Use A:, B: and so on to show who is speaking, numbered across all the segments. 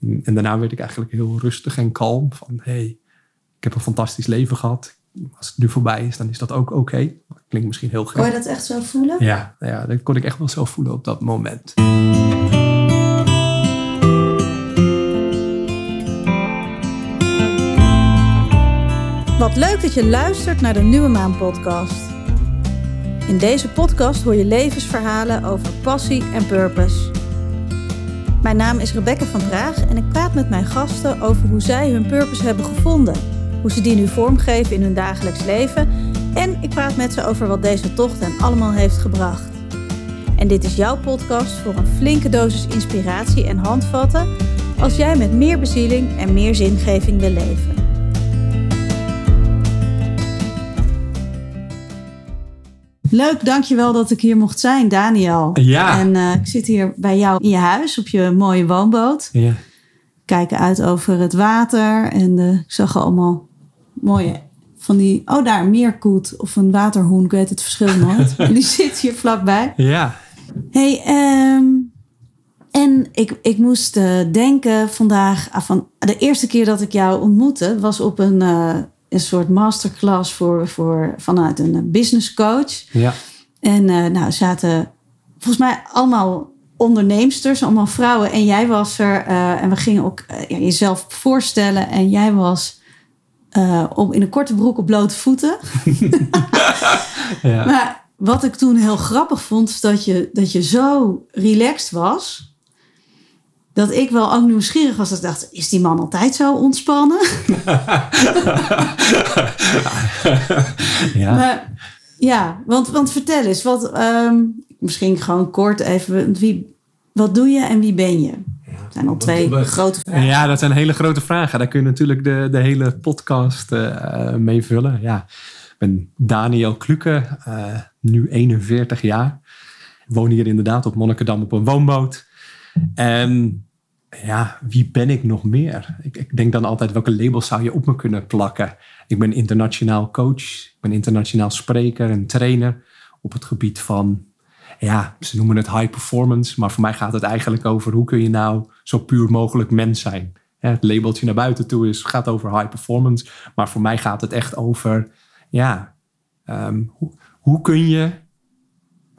A: En daarna werd ik eigenlijk heel rustig en kalm. Van hey, ik heb een fantastisch leven gehad. Als het nu voorbij is, dan is dat ook oké. Klinkt misschien heel gek.
B: Kon je dat echt zo voelen?
A: Ja, ja, dat kon ik echt wel zo voelen op dat moment.
B: Wat leuk dat je luistert naar de Nieuwe Maan podcast. In deze podcast hoor je levensverhalen over passie en purpose. Mijn naam is Rebecca van Praag en ik praat met mijn gasten over hoe zij hun purpose hebben gevonden, hoe ze die nu vormgeven in hun dagelijks leven en ik praat met ze over wat deze tocht hen allemaal heeft gebracht. En dit is jouw podcast voor een flinke dosis inspiratie en handvatten als jij met meer bezieling en meer zingeving wil leven. Leuk, dankjewel dat ik hier mocht zijn, Daniel.
A: Ja.
B: En uh, ik zit hier bij jou in je huis op je mooie woonboot.
A: Ja.
B: Kijken uit over het water. En uh, ik zag allemaal mooie van die... Oh, daar, een meerkoet of een waterhoen. Ik weet het verschil nooit. Die zit hier vlakbij.
A: Ja.
B: hey, um, en ik, ik moest uh, denken vandaag... Ah, van de eerste keer dat ik jou ontmoette was op een een soort masterclass voor, voor, vanuit een business coach.
A: Ja.
B: En uh, nou, zaten volgens mij allemaal onderneemsters, allemaal vrouwen. En jij was er. Uh, en we gingen ook uh, ja, jezelf voorstellen. En jij was op, in een korte broek op blote voeten.
A: ja.
B: Maar wat ik toen heel grappig vond, is dat je, dat je zo relaxed was dat ik wel ook nieuwsgierig was. Dat ik dacht, is die man altijd zo ontspannen?
A: ja.
B: Maar, ja, want, want vertel eens, wat, um, misschien gewoon kort even, wie, wat doe je en wie ben je? Dat zijn al twee
A: we,
B: grote vragen.
A: Ja, dat zijn hele grote vragen. Daar kun je natuurlijk de, de hele podcast uh, mee vullen. Ja, ik ben Daniel Kluke, uh, nu 41 jaar. Ik woon hier inderdaad op Monnikendam op een woonboot. En ja, wie ben ik nog meer? Ik, ik, denk dan altijd, welke labels zou je op me kunnen plakken? Ik ben internationaal coach, ik ben internationaal spreker en trainer op het gebied van, ja, ze noemen het high performance, maar voor mij gaat het eigenlijk over hoe kun je nou zo puur mogelijk mens zijn. Het labeltje naar buiten toe is, gaat over high performance, maar voor mij gaat het echt over, ja, um, hoe, hoe kun je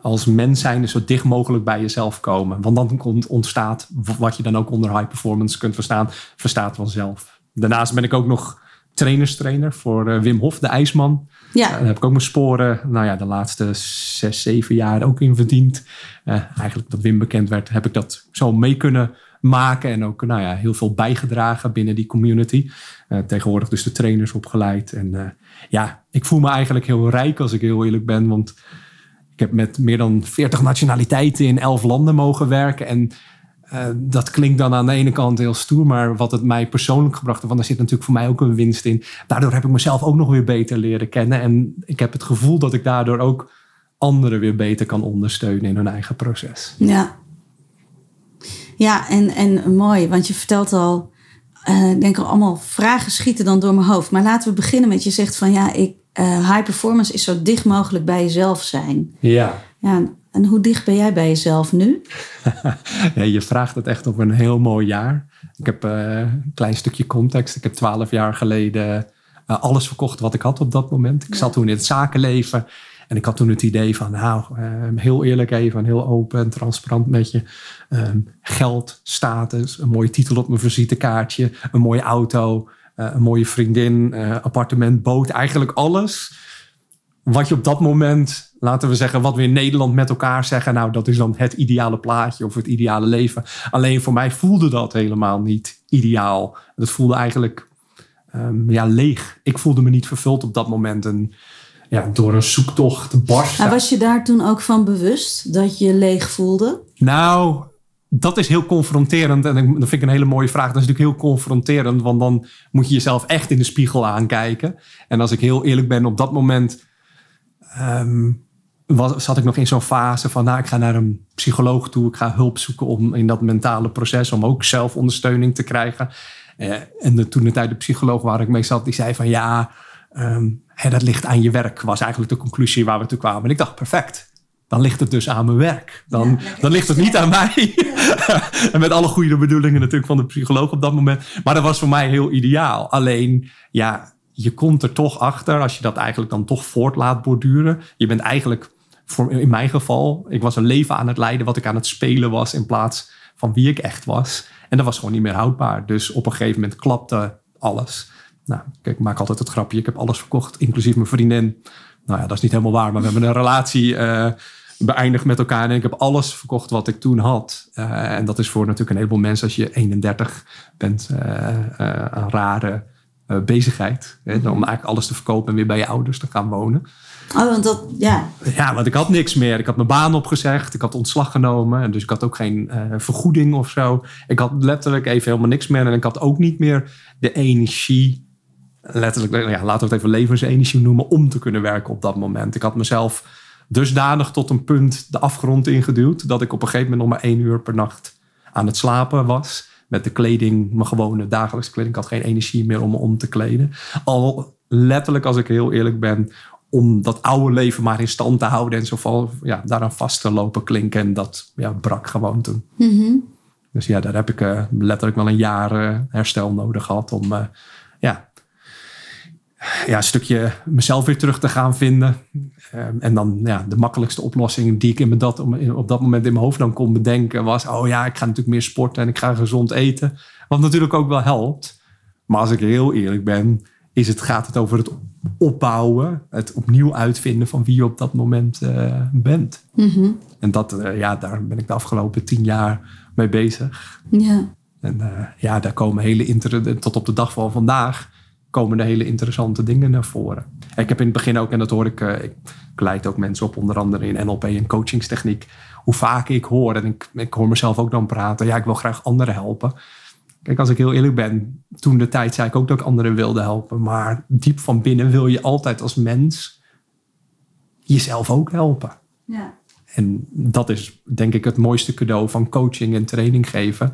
A: als mens zijn zo dicht mogelijk bij jezelf komen. Want dan ontstaat wat je dan ook onder high performance kunt verstaan, verstaat vanzelf. Daarnaast ben ik ook nog trainerstrainer voor uh, Wim Hof, de ijsman.
B: Ja.
A: Uh, daar heb ik ook mijn sporen, nou ja, de laatste zes, zeven jaar ook in verdiend. Uh, eigenlijk dat Wim bekend werd, heb ik dat zo mee kunnen maken. En ook nou ja, heel veel bijgedragen binnen die community. tegenwoordig dus de trainers opgeleid. En ja, ik voel me eigenlijk heel rijk als ik heel eerlijk ben. Want ik heb met meer dan 40 nationaliteiten in 11 landen mogen werken. En uh, dat klinkt dan aan de ene kant heel stoer, maar wat het mij persoonlijk gebracht heeft, want daar zit natuurlijk voor mij ook een winst in. Daardoor heb ik mezelf ook nog weer beter leren kennen. En ik heb het gevoel dat ik daardoor ook anderen weer beter kan ondersteunen in hun eigen proces.
B: Ja, ja en, en mooi, want je vertelt al, uh, ik denk al allemaal vragen schieten dan door mijn hoofd. Maar laten we beginnen met je zegt van ja, ik, uh, high performance is zo dicht mogelijk bij jezelf zijn.
A: Ja.
B: ja en hoe dicht ben jij bij jezelf nu?
A: ja, je vraagt het echt op een heel mooi jaar. Ik heb uh, een klein stukje context. Ik heb twaalf jaar geleden uh, alles verkocht wat ik had op dat moment. Ik ja. zat toen in het zakenleven. En ik had toen het idee van, nou, heel eerlijk even, heel open en transparant met je. Um, geld, status, een mooie titel op mijn visitekaartje, een mooie auto, een mooie vriendin, uh, appartement, boot, eigenlijk alles. Wat je op dat moment, laten we zeggen, wat we in Nederland met elkaar zeggen, nou, dat is dan het ideale plaatje of het ideale leven. Alleen voor mij voelde dat helemaal niet ideaal. Dat voelde eigenlijk um, ja, leeg. Ik voelde me niet vervuld op dat moment. En ja, door een zoektocht barsten.
B: Maar was je daar toen ook van bewust dat je leeg voelde?
A: Nou, dat is heel confronterend. En dat vind ik een hele mooie vraag. Dat is natuurlijk heel confronterend. Want dan moet je jezelf echt in de spiegel aankijken. En als ik heel eerlijk ben, op dat moment um, was, zat ik nog in zo'n fase van... nou, ik ga naar een psycholoog toe. Ik ga hulp zoeken om in dat mentale proces... om ook zelf ondersteuning te krijgen. Uh, en toen de tijd de psycholoog waar ik mee zat, die zei van... ja, um, hè, dat ligt aan je werk, was eigenlijk de conclusie waar we toe kwamen. En ik dacht, perfect. Dan ligt het dus aan mijn werk. Dan,
B: Ja,
A: dan ligt het niet aan mij. en met alle goede bedoelingen natuurlijk van de psycholoog op dat moment. Maar dat was voor mij heel ideaal. Alleen, ja, je komt er toch achter als je dat eigenlijk dan toch voort laat borduren. Je bent eigenlijk, voor, in mijn geval, ik was een leven aan het leiden wat ik aan het spelen was in plaats van wie ik echt was. En dat was gewoon niet meer houdbaar. Dus op een gegeven moment klapte alles. Nou, kijk, ik maak altijd het grapje. Ik heb alles verkocht, inclusief mijn vriendin. Nou ja, dat is niet helemaal waar, maar we hebben een relatie eh, beëindigd met elkaar. En ik heb alles verkocht wat ik toen had. Eh, en dat is voor natuurlijk een heleboel mensen als je 31 bent eh, eh, een rare bezigheid. Hè, om eigenlijk alles te verkopen en weer bij je ouders te gaan wonen.
B: Oh, want dat, ja.
A: Ja, want ik had niks meer. Ik had mijn baan opgezegd. Ik had ontslag genomen. En dus ik had ook geen vergoeding of zo. Ik had letterlijk even helemaal niks meer. En ik had ook niet meer de energie. Letterlijk, ja, laten we het even levensenergie noemen. Om te kunnen werken op dat moment. Ik had mezelf dusdanig tot een punt de afgrond ingeduwd. Dat ik op een gegeven moment nog maar één uur per nacht aan het slapen was. Met de kleding, mijn gewone dagelijkse kleding. Ik had geen energie meer om me om te kleden. Al letterlijk, als ik heel eerlijk ben, om dat oude leven maar in stand te houden en zo val, ja, daaraan vast te lopen klinken. En dat ja, brak gewoon toen.
B: Mhm.
A: Dus ja, daar heb ik eh, letterlijk wel een jaar eh, herstel nodig gehad om eh, ja, ja, een stukje mezelf weer terug te gaan vinden. Eh, en dan ja, de makkelijkste oplossing die ik in dat, op dat moment in mijn hoofd dan kon bedenken was... oh ja, ik ga natuurlijk meer sporten en ik ga gezond eten. Wat natuurlijk ook wel helpt. Maar als ik heel eerlijk ben, is het, gaat het over het opbouwen. Het opnieuw uitvinden van wie je op dat moment eh, bent.
B: Mhm.
A: En dat, eh, ja, daar ben ik de afgelopen tien jaar mee bezig.
B: Ja.
A: En eh, ja, daar komen hele inter tot op de dag van vandaag komen er hele interessante dingen naar voren. En ik heb in het begin ook, en dat hoor ik, eh, ik leid ook mensen op, onder andere in NLP en coachingstechniek, hoe vaak ik hoor, en ik, ik hoor mezelf ook dan praten, ja, ik wil graag anderen helpen. Kijk, als ik heel eerlijk ben, toen de tijd zei ik ook dat ik anderen wilde helpen, maar diep van binnen wil je altijd als mens jezelf ook helpen.
B: Ja.
A: En dat is denk ik het mooiste cadeau van coaching en training geven.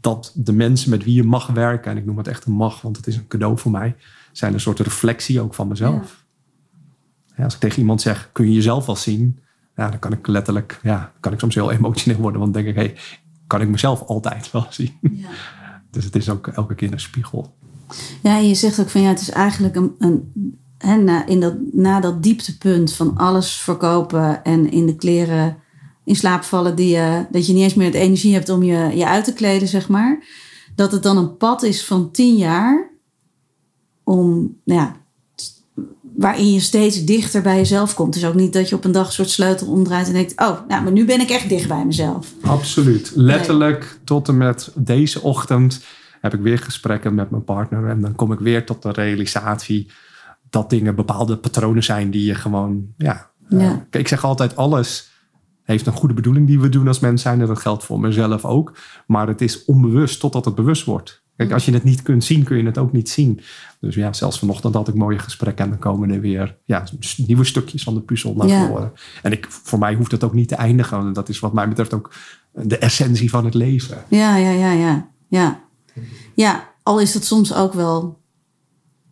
A: Dat de mensen met wie je mag werken, en ik noem het echt een mag, want het is een cadeau voor mij, zijn een soort reflectie ook van mezelf. Ja, als ik tegen iemand zeg, kun je jezelf wel zien? Ja, dan kan ik letterlijk, ja, kan ik soms heel emotioneel worden, want dan denk ik, hey, kan ik mezelf altijd wel zien?
B: Ja.
A: Dus het is ook elke keer een spiegel.
B: Ja, je zegt ook van ja, het is eigenlijk een, een hè, na, in dat, na dat dieptepunt van alles verkopen en in de kleren in slaap vallen, die je, dat je niet eens meer de energie hebt om je, je uit te kleden, zeg maar. Dat het dan een pad is van tien jaar om, nou ja, waarin je steeds dichter bij jezelf komt. Is ook niet dat je op een dag een soort sleutel omdraait en denkt, oh, nou, maar nu ben ik echt dicht bij mezelf.
A: Absoluut. Letterlijk tot en met deze ochtend heb ik weer gesprekken met mijn partner. En dan kom ik weer tot de realisatie dat dingen bepaalde patronen zijn die je gewoon, ja.
B: Ja.
A: eh, kijk, ik zeg altijd alles heeft een goede bedoeling die we doen als mens zijn. En dat geldt voor mezelf ook. Maar het is onbewust totdat het bewust wordt. Kijk, als je het niet kunt zien, kun je het ook niet zien. Dus ja, zelfs vanochtend had ik mooie gesprekken. En dan komen er weer ja, nieuwe stukjes van de puzzel naar
B: Ja.
A: voren. En ik, voor mij hoeft het ook niet te eindigen. En dat is wat mij betreft ook de essentie van het leven.
B: Ja, ja, ja, ja. Ja, ja al is het soms ook wel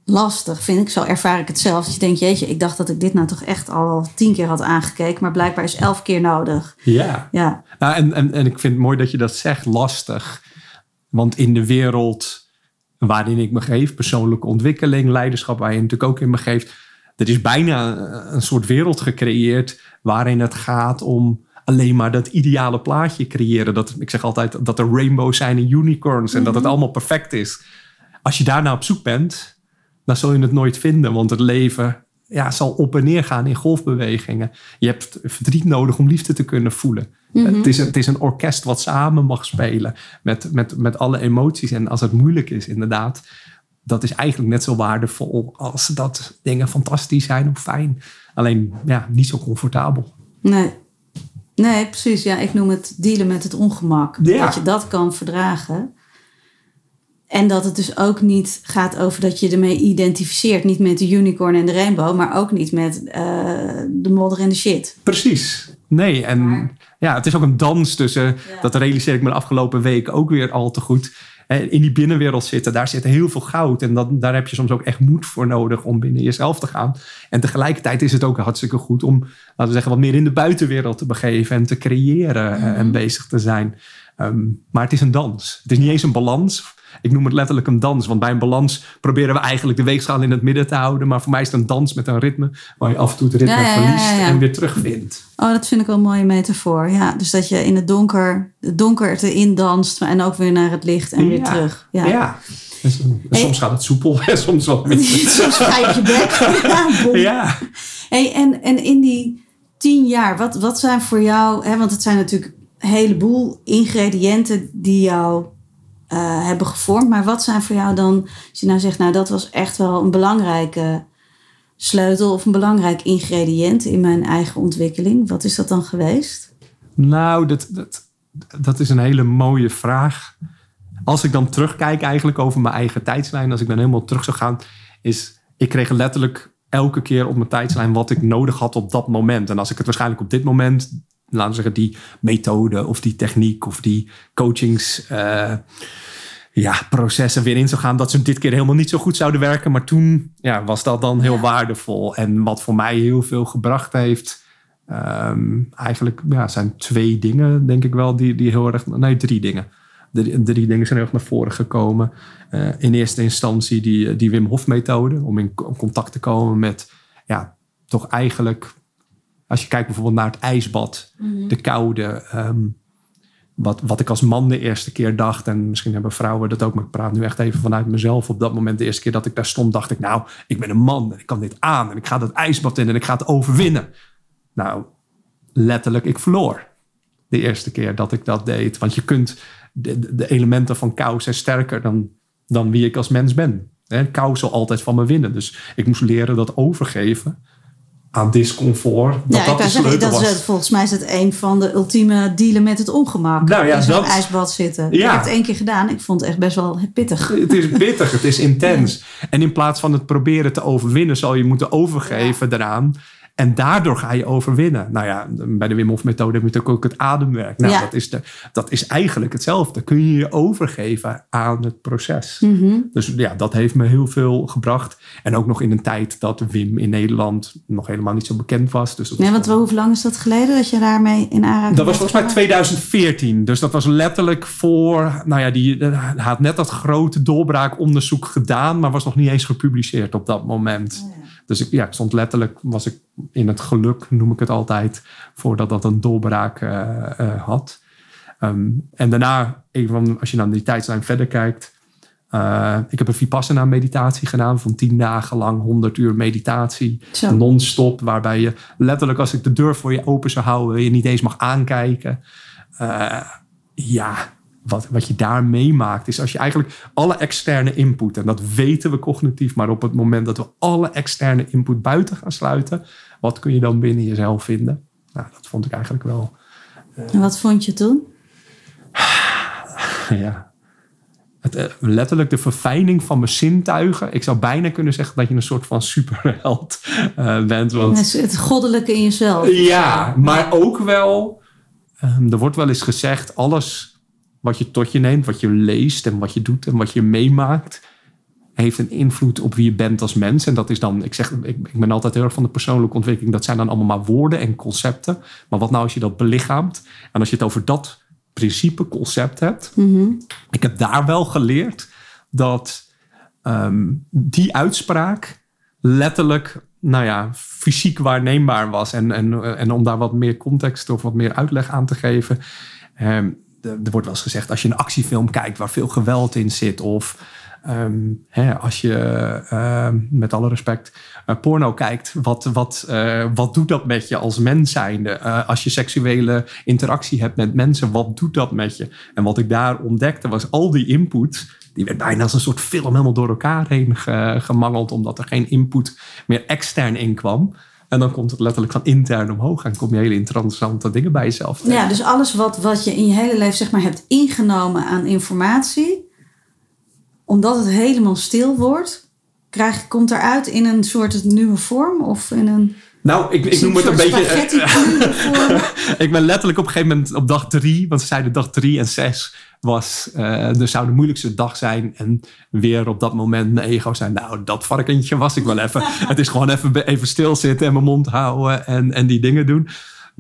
B: lastig, vind ik. Zo ervaar ik het zelf. Dat je denkt, jeetje, ik dacht dat ik dit nou toch echt al tien keer had aangekeken. Maar blijkbaar is elf keer nodig.
A: Ja.
B: Ja,
A: Nou, en, en, en ik vind het mooi dat je dat zegt, lastig. Want in de wereld waarin ik me geef, persoonlijke ontwikkeling, leiderschap, waar je natuurlijk ook in me geeft, er is bijna een soort wereld gecreëerd waarin het gaat om alleen maar dat ideale plaatje creëren. Dat, ik zeg altijd dat er rainbows zijn en unicorns en dat het allemaal perfect is. Als je daarna op zoek bent, dan zul je het nooit vinden, want het leven ja, zal op en neer gaan in golfbewegingen. Je hebt verdriet nodig om liefde te kunnen voelen. het, is een, het is een orkest wat samen mag spelen met, met, met alle emoties. En als het moeilijk is, inderdaad, dat is eigenlijk net zo waardevol als dat dingen fantastisch zijn of fijn. Alleen ja, niet zo comfortabel.
B: nee. Nee, precies. Ja, ik noem het dealen met het ongemak.
A: Ja.
B: Dat je dat kan verdragen. En dat het dus ook niet gaat over dat je ermee identificeert. Niet met de unicorn en de rainbow, maar ook niet met eh, de modder en de shit.
A: Precies. Nee, en ja, het is ook een dans tussen. Dat realiseer ik me de afgelopen weken ook weer al te goed. in die binnenwereld zitten, daar zit heel veel goud. En dat, daar heb je soms ook echt moed voor nodig om binnen jezelf te gaan. En tegelijkertijd is het ook hartstikke goed om, laten we zeggen, wat meer in de buitenwereld te begeven en te creëren eh, en bezig te zijn. Ehm, maar het is een dans. Het is niet eens een balans. Ik noem het letterlijk een dans. Want bij een balans proberen we eigenlijk de weegschaal in het midden te houden. Maar voor mij is het een dans met een ritme. Waar je af en toe het ritme verliest en weer terugvindt.
B: Oh, dat vind ik wel een mooie metafoor. Ja, dus dat je in het donker, het donker erin danst. En ook weer naar het licht en weer terug.
A: Ja. ja. soms gaat het soepel en soms wat
B: soms ga je bek. ja. Hey, en, en in die tien jaar, wat, wat zijn voor jou... Hè, want het zijn natuurlijk heleboel ingrediënten die jou uh, hebben gevormd. Maar wat zijn voor jou dan, als je nou zegt, nou dat was echt wel een belangrijke sleutel of een belangrijk ingrediënt in mijn eigen ontwikkeling? Wat is dat dan geweest?
A: Nou, dat, dat, dat is een hele mooie vraag. Als ik dan terugkijk eigenlijk over mijn eigen tijdslijn, als ik dan helemaal terug zou gaan, is ik kreeg letterlijk elke keer op mijn tijdslijn wat ik nodig had op dat moment. En als ik het waarschijnlijk op dit moment laten we zeggen, die methode of die techniek of die coachings. Uh, ja, processen weer in zou gaan, dat ze dit keer helemaal niet zo goed zouden werken. Maar toen ja, was dat dan heel waardevol. En wat voor mij heel veel gebracht heeft, um, eigenlijk ja, zijn twee dingen, denk ik wel, die, die heel erg. Nee, drie dingen. De, drie dingen zijn heel erg naar voren gekomen. Uh, in eerste instantie die, die Wim Hof methode, om in contact te komen met ja, toch eigenlijk als je kijkt bijvoorbeeld naar het ijsbad, mhm. de koude. Ehm, wat, wat ik als man de eerste keer dacht, en misschien hebben vrouwen dat ook, maar ik praat nu echt even vanuit mezelf. Op dat moment, de eerste keer dat ik daar stond, dacht ik, nou, ik ben een man en ik kan dit aan en ik ga dat ijsbad in en ik ga het overwinnen. Nou, letterlijk, ik verloor de eerste keer dat ik dat deed. Want je kunt, de, de elementen van kou zijn sterker dan, dan wie ik als mens ben. Kou zal altijd van me winnen. Dus ik moest leren dat overgeven aan discomfort. Dat ja, dat ik zeggen, dat
B: is volgens mij is het een van de ultieme dealen met het ongemak. Nou ja, in zo'n ijsbad zitten. Ja. Ik heb het één keer gedaan. Ik vond het echt best wel pittig.
A: Het is pittig, het is intens. En in plaats van het proberen te overwinnen, zal je moeten overgeven eraan. En daardoor ga je overwinnen. Nou ja, bij de Wim Hof methode heb je natuurlijk ook het ademwerk. Nou, dat, is de, dat is eigenlijk hetzelfde. Kun je je overgeven aan het proces. Mhm. Dus ja, dat heeft me heel veel gebracht. En ook nog in een tijd dat Wim in Nederland nog helemaal niet zo bekend was. Dus
B: nee, want hoe lang is dat geleden dat je daarmee in aanraking
A: Dat was volgens mij 2014. Dus dat was letterlijk voor... Nou ja, die had net dat grote doorbraakonderzoek gedaan... maar was nog niet eens gepubliceerd op dat moment. Oh dus ik, ja, ik stond letterlijk, was ik in het geluk, noem ik het altijd, voordat dat een doorbraak uh, uh, had. Um, en daarna, even, als je naar die tijdslijn verder kijkt, uh, ik heb een Vipassana meditatie gedaan van tien dagen lang, 100 uur meditatie, non-stop, waarbij je letterlijk als ik de deur voor je open zou houden, je niet eens mag aankijken. ja, wat, wat je daar meemaakt, is als je eigenlijk alle externe input, en dat weten we cognitief, maar op het moment dat we alle externe input buiten gaan sluiten, wat kun je dan binnen jezelf vinden? Nou, dat vond ik eigenlijk wel.
B: Uh, en wat vond je toen?
A: ja. Het, uh, letterlijk de verfijning van mijn zintuigen. Ik zou bijna kunnen zeggen dat je een soort van superheld uh, bent. Want,
B: het goddelijke in jezelf.
A: Ja, maar ook wel. Um, er wordt wel eens gezegd: alles wat je tot je neemt, wat je leest en wat je doet en wat je meemaakt, heeft een invloed op wie je bent als mens. En dat is dan, ik zeg, ik, ik ben altijd heel erg van de persoonlijke ontwikkeling. Dat zijn dan allemaal maar woorden en concepten. Maar wat nou als je dat belichaamt? En als je het over dat principe, concept hebt. Mhm. Ik heb daar wel geleerd dat ehm, die uitspraak letterlijk, nou ja, fysiek waarneembaar was. En, en, en om daar wat meer context of wat meer uitleg aan te geven. Um, er wordt wel eens gezegd, als je een actiefilm kijkt waar veel geweld in zit, of ehm, hè, als je ehm, met alle respect uh, porno kijkt, wat, wat, uh, wat doet dat met je als mens zijnde? Uh, als je seksuele interactie hebt met mensen, wat doet dat met je? En wat ik daar ontdekte was al die input, die werd bijna als een soort film helemaal door elkaar heen gemangeld, omdat er geen input meer extern in kwam. En dan komt het letterlijk van intern omhoog en kom je hele interessante dingen bij jezelf
B: tegen. Ja, dus alles wat, wat je in je hele leven zeg maar, hebt ingenomen aan informatie, omdat het helemaal stil wordt, krijg, komt eruit in een soort nieuwe vorm of in een.
A: Nou, ik, ik noem het een beetje. Ik ben letterlijk op een gegeven moment op dag drie, want ze zeiden dag drie en zes was, uh, dus zou de moeilijkste dag zijn. En weer op dat moment mijn ego zijn. Nou, dat varkentje was ik wel even. het is gewoon even, even stilzitten en mijn mond houden en, en die dingen doen.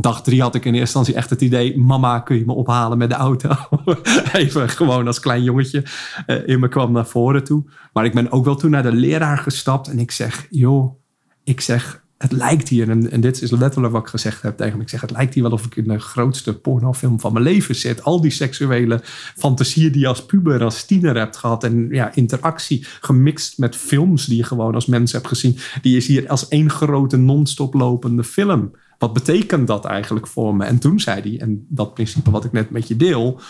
A: Dag drie had ik in eerste instantie echt het idee: Mama, kun je me ophalen met de auto? Even gewoon als klein jongetje uh, in me kwam naar voren toe. Maar ik ben ook wel toen naar de leraar gestapt en ik zeg: Joh, ik zeg, het lijkt hier, en, dit is letterlijk wat ik gezegd heb tegen hem. Ik zeg, het lijkt hier wel of ik in de grootste pornofilm van mijn leven zit. Al die seksuele fantasieën die je als puber, als tiener hebt gehad. En ja, interactie gemixt met films die je gewoon als mens hebt gezien. Die is hier als één grote non-stop lopende film. Wat betekent dat eigenlijk voor me? En toen zei hij, en dat principe wat ik net met je deel,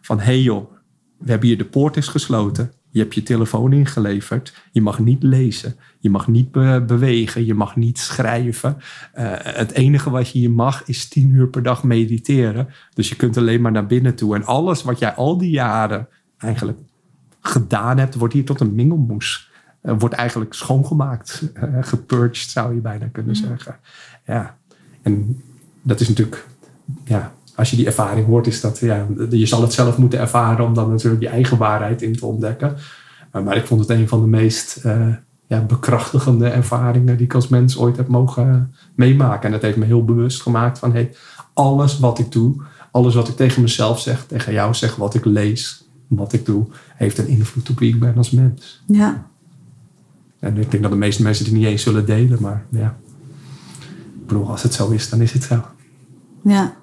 A: van hé hey joh, we hebben hier de poort is gesloten. Je hebt je telefoon ingeleverd. Je mag niet lezen. Je mag niet bewegen. Je mag niet schrijven. Uh, het enige wat je hier mag is tien uur per dag mediteren. Dus je kunt alleen maar naar binnen toe. En alles wat jij al die jaren eigenlijk gedaan hebt, wordt hier tot een mingelmoes. Uh, wordt eigenlijk schoongemaakt. Uh, gepurged zou je bijna kunnen zeggen. Ja. En dat is natuurlijk, ja, als je die ervaring hoort, is dat, ja, je zal het zelf moeten ervaren om dan natuurlijk je eigen waarheid in te ontdekken. maar ik vond het een van de meest uh, ja, bekrachtigende ervaringen die ik als mens ooit heb mogen meemaken. En dat heeft me heel bewust gemaakt van, hey, alles wat ik doe, alles wat ik tegen mezelf zeg, tegen jou zeg, wat ik lees, wat ik doe, heeft een invloed op wie ik ben als mens.
B: Ja.
A: En ik denk dat de meeste mensen die niet eens zullen delen, maar ja bedoel, als het zo is, dan is het zo.
B: Ja.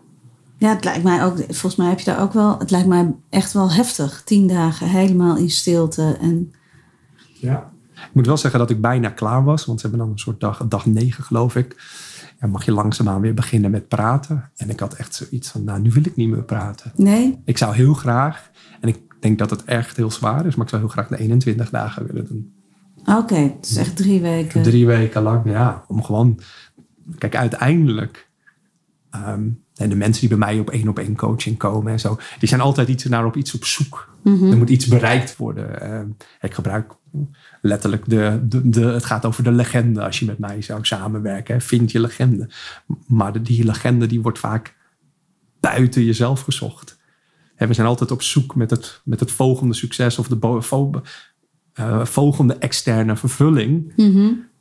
B: Ja, het lijkt mij ook, volgens mij heb je daar ook wel, het lijkt mij echt wel heftig. Tien dagen helemaal in stilte. En...
A: Ja. Ik moet wel zeggen dat ik bijna klaar was, want ze hebben dan een soort dag, dag negen geloof ik. En mag je langzaamaan weer beginnen met praten. En ik had echt zoiets van, nou, nu wil ik niet meer praten.
B: Nee?
A: Ik zou heel graag, en ik denk dat het echt heel zwaar is, maar ik zou heel graag de 21 dagen willen doen.
B: Oké, okay, het is echt drie weken.
A: Drie weken lang, ja. Om gewoon Kijk, uiteindelijk. Um, en de mensen die bij mij op één op één coaching komen en zo, die zijn altijd iets naar op iets op zoek.
B: Mhm.
A: Er moet iets bereikt worden. Uh, ik gebruik letterlijk de, de, de, Het gaat over de legende als je met mij zou samenwerken. Vind je legende. Maar de, die legende die wordt vaak buiten jezelf gezocht. we zijn altijd op zoek met het, met het volgende succes of de uh, volgende externe vervulling.
B: Mm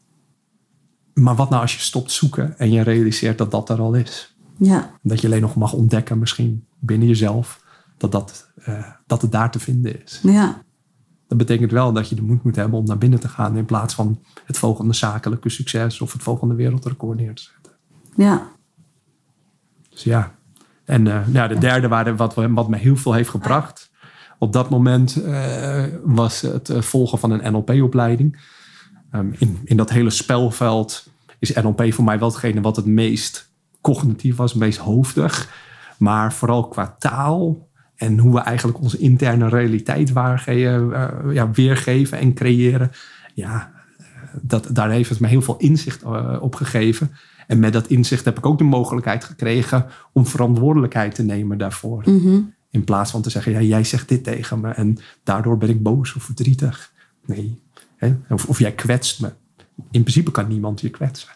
A: maar wat nou als je stopt zoeken en je realiseert dat dat er al is?
B: Ja.
A: Dat je alleen nog mag ontdekken, misschien binnen jezelf, dat, dat, uh, dat het daar te vinden is.
B: Ja.
A: Dat betekent wel dat je de moed moet hebben om naar binnen te gaan in plaats van het volgende zakelijke succes of het volgende wereldrecord neer te zetten.
B: Ja.
A: Dus ja. En uh, ja, de derde waarde, wat, wat me heel veel heeft gebracht op dat moment, uh, was het volgen van een NLP-opleiding. Um, in, in dat hele spelveld is NLP voor mij wel hetgene wat het meest cognitief was, meest hoofdig. Maar vooral qua taal en hoe we eigenlijk onze interne realiteit waargeven, uh, ja, weergeven en creëren. Ja, dat, daar heeft het me heel veel inzicht uh, op gegeven. En met dat inzicht heb ik ook de mogelijkheid gekregen om verantwoordelijkheid te nemen daarvoor.
B: Mm -hmm.
A: In plaats van te zeggen, ja, jij zegt dit tegen me en daardoor ben ik boos of verdrietig. Nee, of, of jij kwetst me. In principe kan niemand je kwetsen.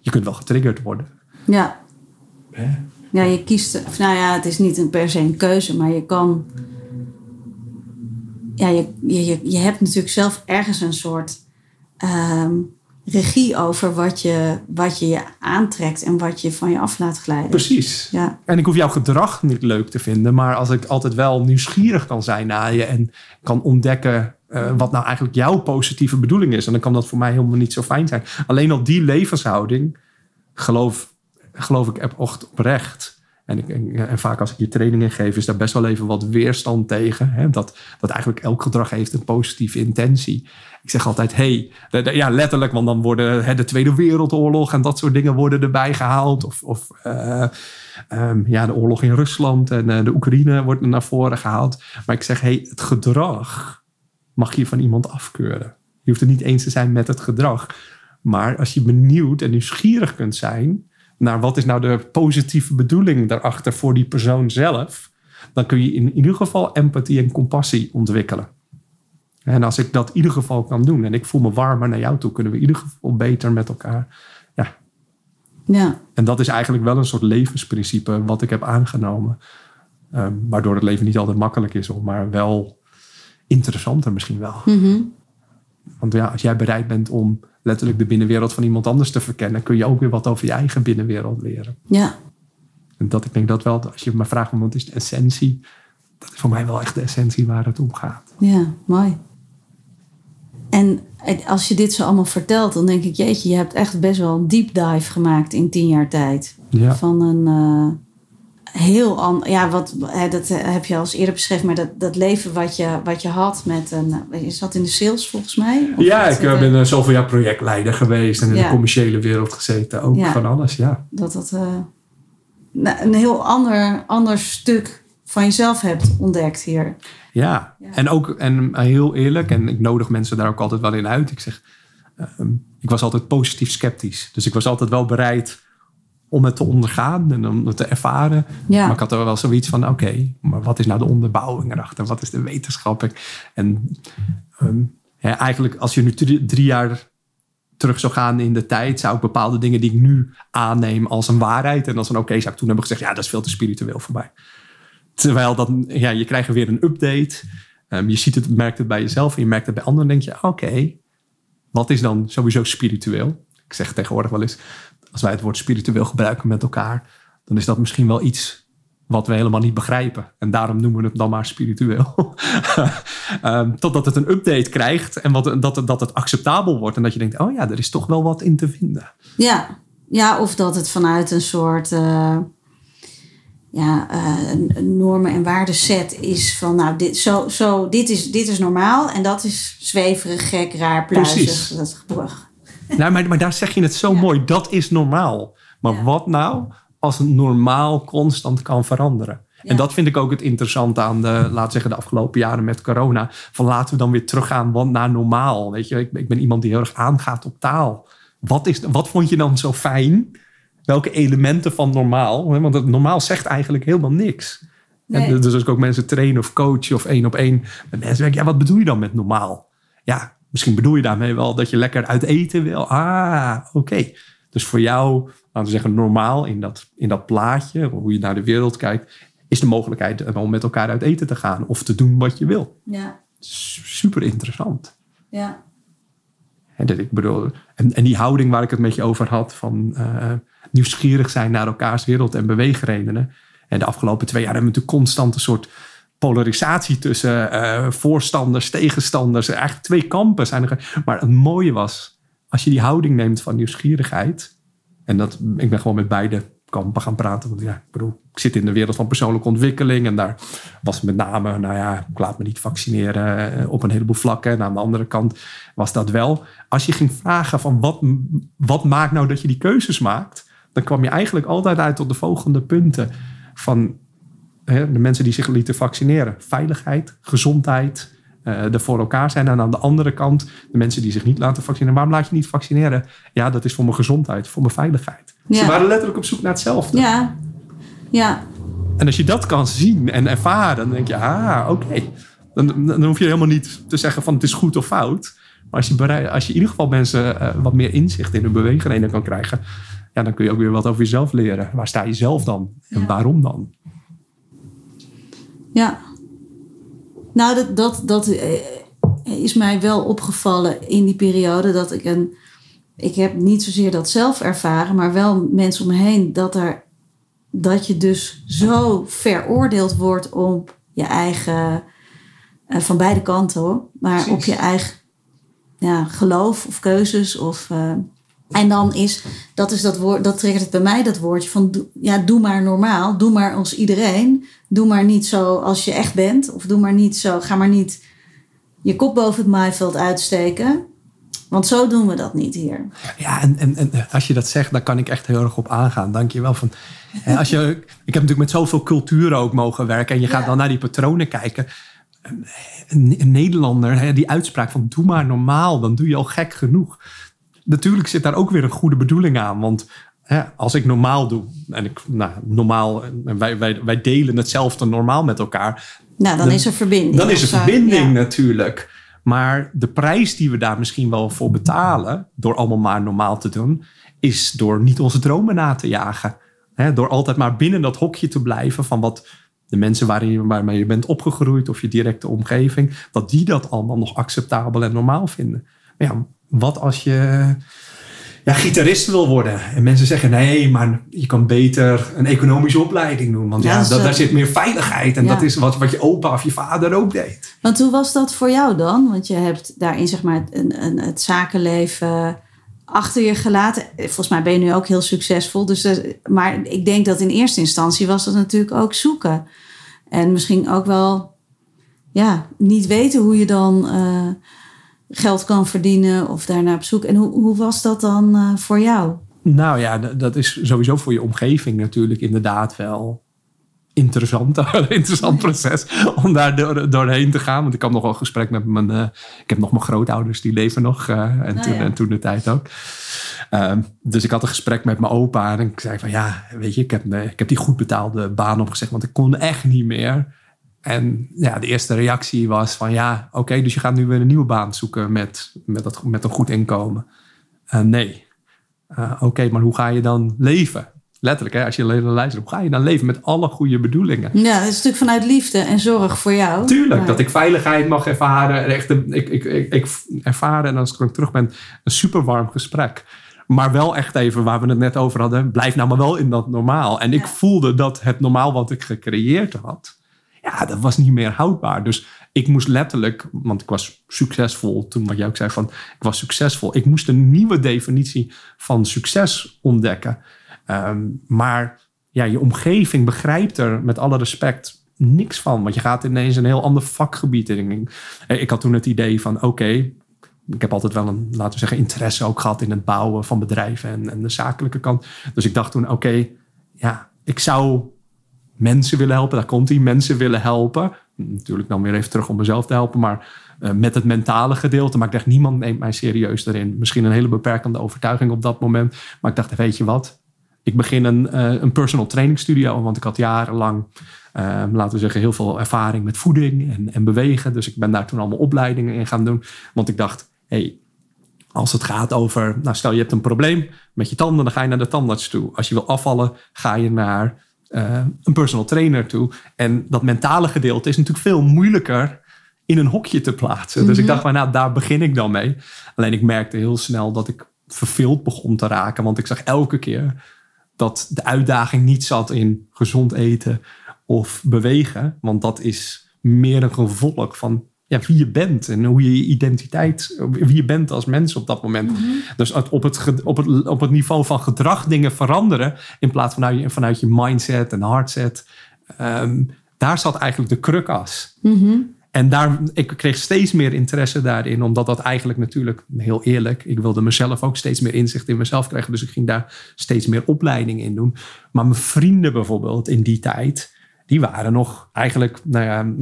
A: Je kunt wel getriggerd worden.
B: Ja.
A: Hè?
B: Ja, je kiest. Of nou ja, het is niet een per se een keuze, maar je kan. Ja, je, je, je hebt natuurlijk zelf ergens een soort um, regie over wat je, wat je je aantrekt en wat je van je af laat glijden.
A: Precies.
B: Ja.
A: En ik hoef jouw gedrag niet leuk te vinden, maar als ik altijd wel nieuwsgierig kan zijn naar je en kan ontdekken uh, wat nou eigenlijk jouw positieve bedoeling is. En dan kan dat voor mij helemaal niet zo fijn zijn. Alleen al die levenshouding geloof, geloof ik echt oprecht. En, ik, en, vaak als ik je trainingen geef, is daar best wel even wat weerstand tegen. Hè? Dat, dat eigenlijk elk gedrag heeft een positieve intentie. Ik zeg altijd, hey, ja, letterlijk, want dan worden hè, de Tweede Wereldoorlog en dat soort dingen worden erbij gehaald. Of, of uh, um, ja, de oorlog in Rusland en uh, de Oekraïne wordt naar voren gehaald. Maar ik zeg, hey, het gedrag mag je van iemand afkeuren. Je hoeft het niet eens te zijn met het gedrag. Maar als je benieuwd en nieuwsgierig kunt zijn naar wat is nou de positieve bedoeling daarachter voor die persoon zelf, dan kun je in ieder geval empathie en compassie ontwikkelen. En als ik dat in ieder geval kan doen en ik voel me warmer naar jou toe, kunnen we in ieder geval beter met elkaar ja,
B: Ja.
A: En dat is eigenlijk wel een soort levensprincipe wat ik heb aangenomen. Ehm, waardoor het leven niet altijd makkelijk is, maar wel interessanter misschien wel.
B: Mhm.
A: Want ja, als jij bereid bent om letterlijk de binnenwereld van iemand anders te verkennen, kun je ook weer wat over je eigen binnenwereld leren.
B: Ja.
A: En dat ik denk dat wel, als je me vraagt wat is de essentie, dat is voor mij wel echt de essentie waar het om gaat.
B: Ja, mooi. En als je dit zo allemaal vertelt, dan denk ik, jeetje, je hebt echt best wel een deep dive gemaakt in tien jaar tijd.
A: Ja.
B: Van een eh, heel ander, ja, wat, hè, dat heb je al eens eerder beschreven, maar dat, dat leven wat je, wat je had met een, eh, je zat in de sales volgens mij?
A: Ja, ik eh,
B: eh,
A: ben eh, zoveel jaar projectleider geweest en in
B: Ja.
A: de commerciële wereld gezeten. Ook
B: Ja.
A: van alles, ja.
B: dat dat eh, nou, een heel ander, ander stuk van jezelf hebt ontdekt hier.
A: Ja,
B: Ja.
A: en ook en heel eerlijk, en ik nodig mensen daar ook altijd wel in uit. Ik zeg, ehm, ik was altijd positief sceptisch. Dus ik was altijd wel bereid om het te ondergaan en om het te ervaren.
B: Ja.
A: Maar ik had er wel zoiets van, oké, maar wat is nou de onderbouwing erachter? Wat is de wetenschap? En ehm, ja, eigenlijk als je nu drie, drie jaar terug zou gaan in de tijd, zou ik bepaalde dingen die ik nu aanneem als een waarheid en als een oké, zou ik toen hebben gezegd, ja, dat is veel te spiritueel voor mij. Terwijl dat, ja, je krijgt weer een update. Ehm, je ziet het, merkt het bij jezelf en je merkt het bij anderen. Dan denk je, oké, wat is dan sowieso spiritueel? Ik zeg tegenwoordig wel eens, als wij het woord spiritueel gebruiken met elkaar, dan is dat misschien wel iets wat we helemaal niet begrijpen. En daarom noemen we het dan maar spiritueel. Ehm, totdat het een update krijgt en wat, dat, het- dat het acceptabel wordt. En dat je denkt, oh ja, er is toch wel wat in te vinden.
B: Ja, ja of dat het vanuit een soort eh, ja, eh, normen- en waardeset is van, nou, dit, zo, zo, dit, is, dit is normaal en dat is zweverig, gek, raar, pluizig.
A: Precies.
B: Dat.
A: Nou, maar, maar daar zeg je het zo
B: Ja.
A: mooi. Dat is normaal. Maar
B: Ja.
A: wat nou als het normaal constant kan veranderen?
B: Ja.
A: En dat vind ik ook het interessante aan de, laat zeggen, de afgelopen jaren met corona. Van laten we dan weer teruggaan naar normaal. Weet je, ik, ik ben iemand die heel erg aangaat op taal. Wat, is, wat vond je dan zo fijn? Welke elementen van normaal? Want het normaal zegt eigenlijk helemaal niks.
B: Nee.
A: En dus als ik ook mensen train of coach of één op één met mensen denk ik, ja, wat bedoel je dan met normaal? Ja, misschien bedoel je daarmee wel dat je lekker uit eten wil. Ah, oké. Dus voor jou, laten we zeggen, normaal in dat, in dat plaatje, hoe je naar de wereld kijkt, is de mogelijkheid om met elkaar uit eten te gaan of te doen wat je wil.
B: Ja,
A: Super interessant.
B: ja,
A: En, dat ik bedoel, en, en die houding waar ik het met je over had, van eh, nieuwsgierig zijn naar elkaars wereld en beweegredenen. En de afgelopen twee jaar hebben we natuurlijk constant een soort polarisatie tussen eh, voorstanders, tegenstanders. Eigenlijk twee kampen zijn er. Maar het mooie was, als je die houding neemt van nieuwsgierigheid. En dat, ik ben gewoon met beide kampen gaan praten. Want ja, ik bedoel, ik zit in de wereld van persoonlijke ontwikkeling. En daar was met name, nou ja, ik laat me niet vaccineren eh, op een heleboel vlakken. En aan de andere kant was dat wel. Als je ging vragen van wat, wat maakt nou dat je die keuzes maakt. Dan kwam je eigenlijk altijd uit tot de volgende punten. Van de mensen die zich lieten vaccineren. Veiligheid, gezondheid, eh er voor elkaar zijn. En aan de andere kant de mensen die zich niet laten vaccineren. Waarom laat je niet vaccineren? Ja, dat is voor mijn gezondheid, voor mijn veiligheid. Ze waren letterlijk op zoek naar hetzelfde.
B: ja, ja,
A: En als je dat kan zien en ervaren, dan denk je, ah, oké. Dan, dan hoef je helemaal niet te zeggen van het is goed of fout. Maar als je, bereid, als je in ieder geval mensen eh, wat meer inzicht in hun beweegredenen kan krijgen, ja, dan kun je ook weer wat over jezelf leren. Waar sta je zelf dan? En
B: Ja.
A: waarom dan?
B: Ja. Nou, dat, dat, dat eh, is mij wel opgevallen in die periode dat ik een. Ik heb niet zozeer dat zelf ervaren, maar wel mensen om me heen dat er. Dat je dus zo veroordeeld wordt op je eigen. eh, van beide kanten hoor. Maar
A: Precies.
B: op je eigen ja, geloof of keuzes. Of, eh, en dan is, dat is dat woord, dat triggert het bij mij, dat woordje van, ja, doe maar normaal. Doe maar als iedereen. Doe maar niet zo als je echt bent. Of doe maar niet zo, ga maar niet je kop boven het maaiveld uitsteken. Want zo doen we dat niet hier.
A: Ja, en, en, en als je dat zegt, dan kan ik echt heel erg op aangaan. Dank je wel. Van, als je, ik heb natuurlijk met zoveel culturen ook mogen werken. En je gaat
B: Ja.
A: dan naar die patronen kijken. Een, een Nederlander, hè, die uitspraak van doe maar normaal, dan doe je al gek genoeg. Natuurlijk zit daar ook weer een goede bedoeling aan. Want hè, als ik normaal doe, en ik, nou, normaal, en wij, wij, wij delen hetzelfde normaal met elkaar.
B: Nou, dan,
A: Dan-
B: is er verbinding.
A: Dan is er verbinding
B: Ja.
A: natuurlijk. Maar de prijs die we daar misschien wel voor betalen, door allemaal maar normaal te doen, is door niet onze dromen na te jagen. Door altijd maar binnen dat hokje te blijven van wat de mensen waarin je, waarmee je bent opgegroeid of je directe omgeving, dat die dat allemaal nog acceptabel en normaal vinden. Maar ja, wat als je ja, gitarist wil worden. En mensen zeggen nee, maar je kan beter een economische opleiding doen. Want ja,
B: Ja,
A: dat,
B: zo-
A: daar zit meer veiligheid. En
B: Ja.
A: dat is wat, wat je opa of je vader ook deed.
B: Want hoe was dat voor jou dan? Want je hebt daarin zeg maar een, een, het zakenleven achter je gelaten. Volgens mij ben je nu ook heel succesvol. Dus dat- maar ik denk dat in eerste instantie was dat natuurlijk ook zoeken. En misschien ook wel ja, niet weten hoe je dan eh, geld kan verdienen of daarnaar op zoek. En hoe, hoe was dat dan eh, voor jou?
A: Nou ja, dat is sowieso voor je omgeving natuurlijk inderdaad wel interessant. Een interessant proces om daar door, doorheen te gaan. Want ik had nog wel een gesprek met mijn... eh, ik heb nog mijn grootouders, die leven nog. eh, en,
B: Nou
A: toen,
B: ja.
A: en toen de tijd ook. Ehm, dus ik had een gesprek met mijn opa. En ik zei van ja, weet je, ik heb, ik heb die goed betaalde baan opgezegd. Want ik kon echt niet meer. En ja, de eerste reactie was van ja, oké, dus je gaat nu weer een nieuwe baan zoeken met, met, dat, met een goed inkomen. Eh, nee. Uh, Oké, maar hoe ga je dan leven? Letterlijk, hè, als je alleen luistert, hoe ga je dan leven met alle goede bedoelingen?
B: Ja, dat is natuurlijk vanuit liefde en zorg voor jou.
A: Tuurlijk,
B: Maar-
A: dat ik veiligheid mag ervaren. Echt ik, ik, ik, ik ervaren, en als ik terug ben, een super warm gesprek. Maar wel echt even waar we het net over hadden. Blijf nou maar wel in dat normaal. En ik voelde dat het normaal wat ik gecreëerd had. Ja, dat was niet meer houdbaar. Dus ik moest letterlijk, want ik was succesvol toen wat jij ook zei van ik was succesvol. Ik moest een nieuwe definitie van succes ontdekken. Ehm, maar ja, je omgeving begrijpt er met alle respect niks van. Want je gaat ineens een heel ander vakgebied in. Ik had toen het idee van oké, ik heb altijd wel een, laten we zeggen, interesse ook gehad in het bouwen van bedrijven en, en de zakelijke kant. Dus ik dacht toen, oké, ja, ik zou mensen willen helpen. Daar komt die mensen willen helpen. Natuurlijk dan weer even terug om mezelf te helpen, maar uh, met het mentale gedeelte. Maar ik dacht, niemand neemt mij serieus erin. Misschien een hele beperkende overtuiging op dat moment. Maar ik dacht, weet je wat? Ik begin een, uh, een personal training studio, want ik had jarenlang, uh, laten we zeggen, heel veel ervaring met voeding en, en bewegen. Dus ik ben daar toen allemaal opleidingen in gaan doen. Want ik dacht, hey, als het gaat over, nou stel je hebt een probleem met je tanden, dan ga je naar de tandarts toe. Als je wil afvallen, ga je naar uh, een personal trainer toe. En dat mentale gedeelte is natuurlijk veel moeilijker in een hokje te plaatsen. Dus ik dacht, maar, nou, daar begin ik dan mee. Alleen ik merkte heel snel dat ik verveeld begon te raken. Want ik zag elke keer dat de uitdaging niet zat in gezond eten of bewegen. Want dat is meer een gevolg van ja, wie je bent en hoe je je identiteit, wie je bent als mens op dat moment. Mm-hmm. Dus op het, op, het, op het niveau van gedrag dingen veranderen in plaats van vanuit je, vanuit je mindset en hardset. Um, daar zat eigenlijk de krukas.
B: Mm-hmm.
A: En daar, ik kreeg steeds meer interesse daarin, omdat dat eigenlijk natuurlijk, heel eerlijk, ik wilde mezelf ook steeds meer inzicht in mezelf krijgen. Dus ik ging daar steeds meer opleiding in doen. Maar mijn vrienden bijvoorbeeld in die tijd, die waren nog eigenlijk nou ja,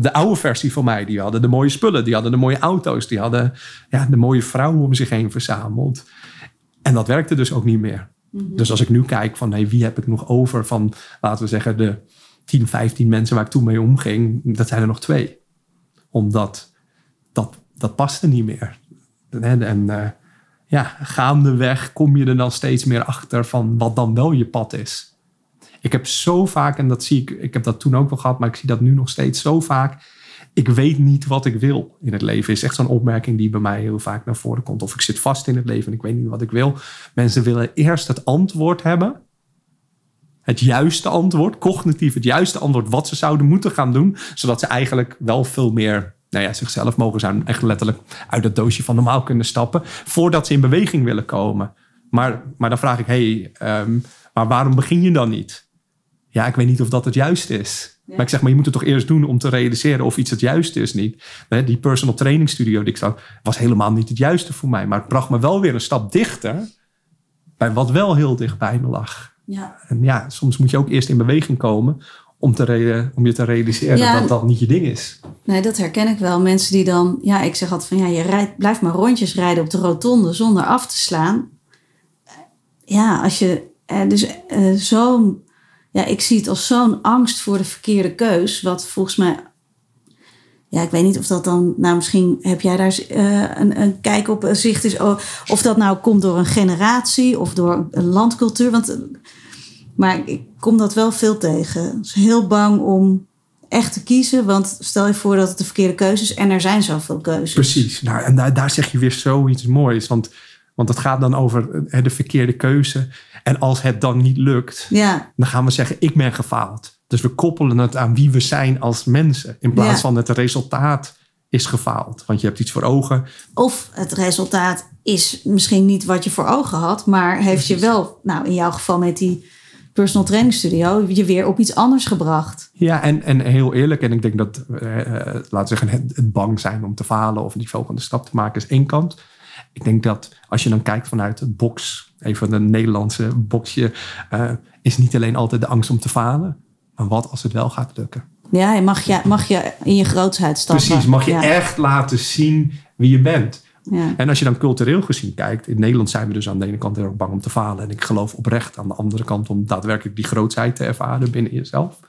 A: de oude versie van mij. Die hadden de mooie spullen, die hadden de mooie auto's, die hadden ja, de mooie vrouwen om zich heen verzameld. En dat werkte dus ook niet meer. Mm-hmm. Dus als ik nu kijk van hey, wie heb ik nog over van, laten we zeggen, de 10, 15 mensen waar ik toen mee omging, dat zijn er nog twee. Omdat dat, dat paste niet meer. En, en uh, ja, gaandeweg kom je er dan steeds meer achter van wat dan wel je pad is. Ik heb zo vaak, en dat zie ik, ik heb dat toen ook wel gehad, maar ik zie dat nu nog steeds zo vaak. Ik weet niet wat ik wil in het leven. Is echt zo'n opmerking die bij mij heel vaak naar voren komt. Of ik zit vast in het leven en ik weet niet wat ik wil. Mensen willen eerst het antwoord hebben. Het juiste antwoord, cognitief het juiste antwoord wat ze zouden moeten gaan doen. Zodat ze eigenlijk wel veel meer nou ja, zichzelf mogen zijn. Echt letterlijk uit het doosje van normaal kunnen stappen. Voordat ze in beweging willen komen. Maar, maar dan vraag ik, hey, um, maar waarom begin je dan niet? Ja, ik weet niet of dat het juiste is. Ja. Maar ik zeg, maar je moet het toch eerst doen om te realiseren of iets het juiste is niet. Die personal training studio die ik zag, was helemaal niet het juiste voor mij. Maar het bracht me wel weer een stap dichter bij wat wel heel dicht bij me lag.
B: Ja.
A: En ja, soms moet je ook eerst in beweging komen om, te om je te realiseren ja. dat dat niet je ding is.
B: Nee, dat herken ik wel. Mensen die dan, ja, ik zeg altijd van ja, je rijdt, blijft maar rondjes rijden op de rotonde zonder af te slaan. Ja, als je eh, dus eh, zo'n, ja, ik zie het als zo'n angst voor de verkeerde keus, wat volgens mij ja, ik weet niet of dat dan, nou misschien heb jij daar uh, een, een kijk op, een zicht is, oh, of dat nou komt door een generatie of door een landcultuur. Want, maar ik kom dat wel veel tegen. Ben heel bang om echt te kiezen, want stel je voor dat het de verkeerde keuze is en er zijn zoveel keuzes.
A: Precies, nou, en daar, daar zeg je weer zoiets moois, want, want het gaat dan over de verkeerde keuze. En als het dan niet lukt,
B: ja.
A: dan gaan we zeggen, ik ben gefaald. Dus we koppelen het aan wie we zijn als mensen. In plaats van het resultaat is gefaald. Want je hebt iets voor ogen.
B: Of het resultaat is misschien niet wat je voor ogen had. Maar heeft je wel, nou in jouw geval met die personal training studio, je weer op iets anders gebracht.
A: Ja, en, en heel eerlijk. En ik denk dat, eh, eh laten we zeggen, het, het, bang zijn om te falen of die volgende stap te maken is één kant. Ik denk dat als je dan kijkt vanuit het box, even een Nederlandse boxje, uh, is niet alleen altijd de angst om te falen. Maar wat als het wel gaat lukken?
B: Ja, mag je, mag je in je grootsheid stappen.
A: Precies, mag je echt laten zien wie je bent. Ja. En als je dan cultureel gezien kijkt, in Nederland zijn we dus aan de ene kant heel erg bang om te falen. En ik geloof oprecht aan de andere kant om daadwerkelijk die grootsheid te ervaren binnen jezelf.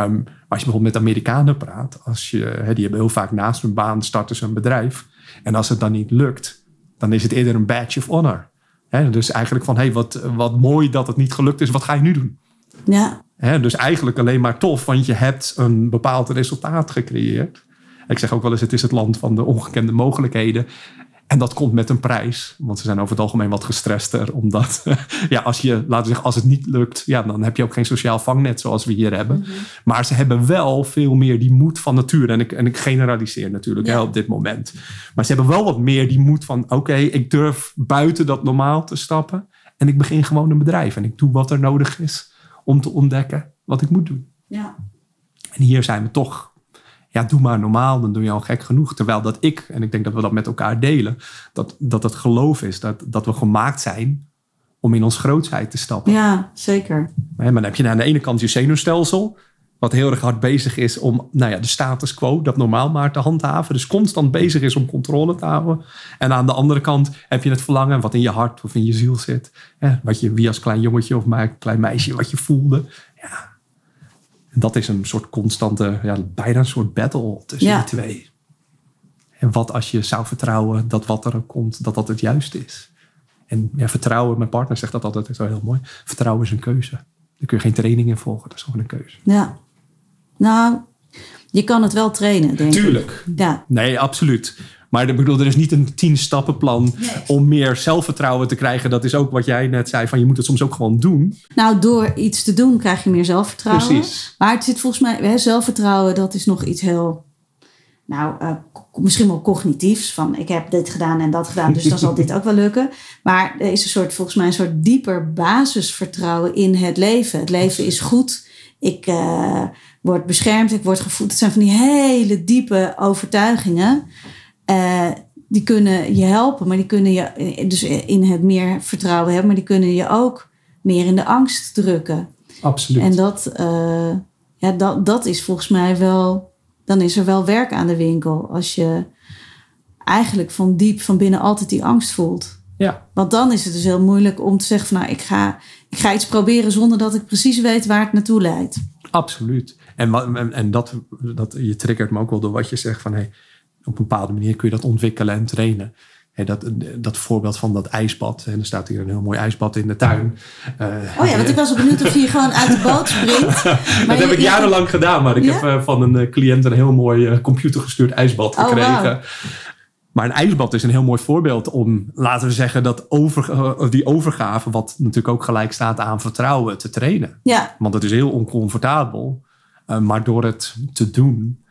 A: Um, maar als je bijvoorbeeld met Amerikanen praat, als je, he, die hebben heel vaak naast hun baan starten ze een bedrijf. En als het dan niet lukt, dan is het eerder een badge of honor. He, dus eigenlijk van, hey, wat, wat mooi dat het niet gelukt is, wat ga je nu doen?
B: Ja
A: dus eigenlijk alleen maar tof, want je hebt een bepaald resultaat gecreëerd. Ik zeg ook wel eens, het is het land van de ongekende mogelijkheden. En dat komt met een prijs, want ze zijn over het algemeen wat gestrester. Omdat, ja, als je, laten we zeggen, als het niet lukt, ja, dan heb je ook geen sociaal vangnet zoals we hier hebben. Mhm. Maar ze hebben wel veel meer die moed van natuur. En ik, en ik generaliseer natuurlijk hè, op dit moment. Maar ze hebben wel wat meer die moed van, oké, ik durf buiten dat normaal te stappen. En ik begin gewoon een bedrijf en ik doe wat er nodig is om te ontdekken wat ik moet doen.
B: Ja.
A: En hier zijn we toch, ja, doe maar normaal, dan doe je al gek genoeg. Terwijl dat ik, en ik denk dat we dat met elkaar delen, dat, dat het geloof is dat, dat we gemaakt zijn om in ons grootsheid te stappen.
B: Ja, zeker.
A: Maar dan heb je aan de ene kant je zenuwstelsel, wat heel erg hard bezig is om nou ja, de status quo, dat normaal maar te handhaven. Dus constant bezig is om controle te houden. En aan de andere kant heb je het verlangen wat in je hart of in je ziel zit. Wat je, wie als klein jongetje of maar klein meisje, wat je voelde. Ja. Dat is een soort constante, ja, bijna een soort battle tussen die twee. En wat als je zou vertrouwen dat wat er komt, dat dat het juiste is. En ja, vertrouwen, mijn partner zegt dat altijd zo heel mooi. Vertrouwen is een keuze. Daar kun je geen training in volgen, dat is gewoon een keuze.
B: Ja, nou, je kan het wel trainen, denk
A: Tuurlijk.
B: ik. Ja.
A: Nee, absoluut. Maar ik bedoel, er is niet een tien stappenplan om meer zelfvertrouwen te krijgen. Dat is ook wat jij net zei, van je moet het soms ook gewoon doen.
B: Nou, door iets te doen krijg je meer zelfvertrouwen.
A: Precies.
B: Maar het zit volgens mij, hè, zelfvertrouwen, dat is nog iets heel, nou, uh, misschien wel cognitiefs. Van ik heb dit gedaan en dat gedaan, dus dan zal dit ook wel lukken. Maar er is een soort, volgens mij een soort dieper basisvertrouwen in het leven. Het leven is goed. Ik uh, word beschermd, ik word gevoed. Het zijn van die hele diepe overtuigingen. Uh, die kunnen je helpen, maar die kunnen je dus in het meer vertrouwen hebben, maar die kunnen je ook meer in de angst drukken.
A: Absoluut.
B: En dat, uh, ja, dat, dat is volgens mij wel, dan is er wel werk aan de winkel. Als je eigenlijk van diep van binnen altijd die angst voelt.
A: Ja.
B: Want dan is het dus heel moeilijk om te zeggen van nou, ik ga, ik ga iets proberen zonder dat ik precies weet waar het naartoe leidt.
A: Absoluut. En, en, en dat, dat, je triggert me ook wel door wat je zegt van hey, op een bepaalde manier kun je dat ontwikkelen en trainen. Dat, dat voorbeeld van dat ijsbad. En er staat hier een heel mooi ijsbad in de tuin.
B: Uh, oh ja, want ik was benieuwd of je gewoon uit de boot springt.
A: dat heb ik jarenlang gedaan. Maar ik ja? heb uh, van een cliënt een heel mooi computergestuurd ijsbad gekregen. Oh, wow. Maar een ijsbad is een heel mooi voorbeeld om, laten we zeggen, dat over, die overgave, wat natuurlijk ook gelijk staat aan vertrouwen, te trainen.
B: Ja.
A: Want het is heel oncomfortabel. Maar door het te doen,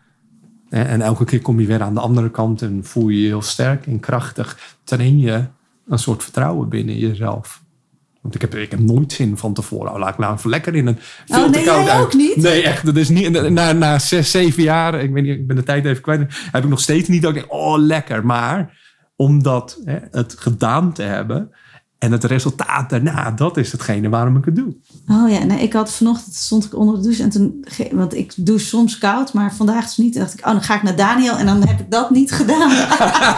A: en elke keer kom je weer aan de andere kant en voel je je heel sterk en krachtig, train je een soort vertrouwen binnen jezelf. Want ik heb, ik heb nooit zin van tevoren. Oh, laat ik nou even lekker in een veel
B: oh,
A: te
B: nee,
A: koud uit.
B: ook niet?
A: Nee, echt. Dat is niet. Na, na zes, zeven jaar, ik, weet niet, ik ben de tijd even kwijt. Heb ik nog steeds niet dat ik denk, oh lekker. Maar omdat hè, het gedaan te hebben en het resultaat daarna, dat is hetgene waarom ik het doe.
B: Oh ja, nee, ik had vanochtend stond ik onder de douche en toen, want ik douche soms koud, maar vandaag dus niet. En dacht ik, oh, dan ga ik naar Daniel en dan heb ik dat niet gedaan.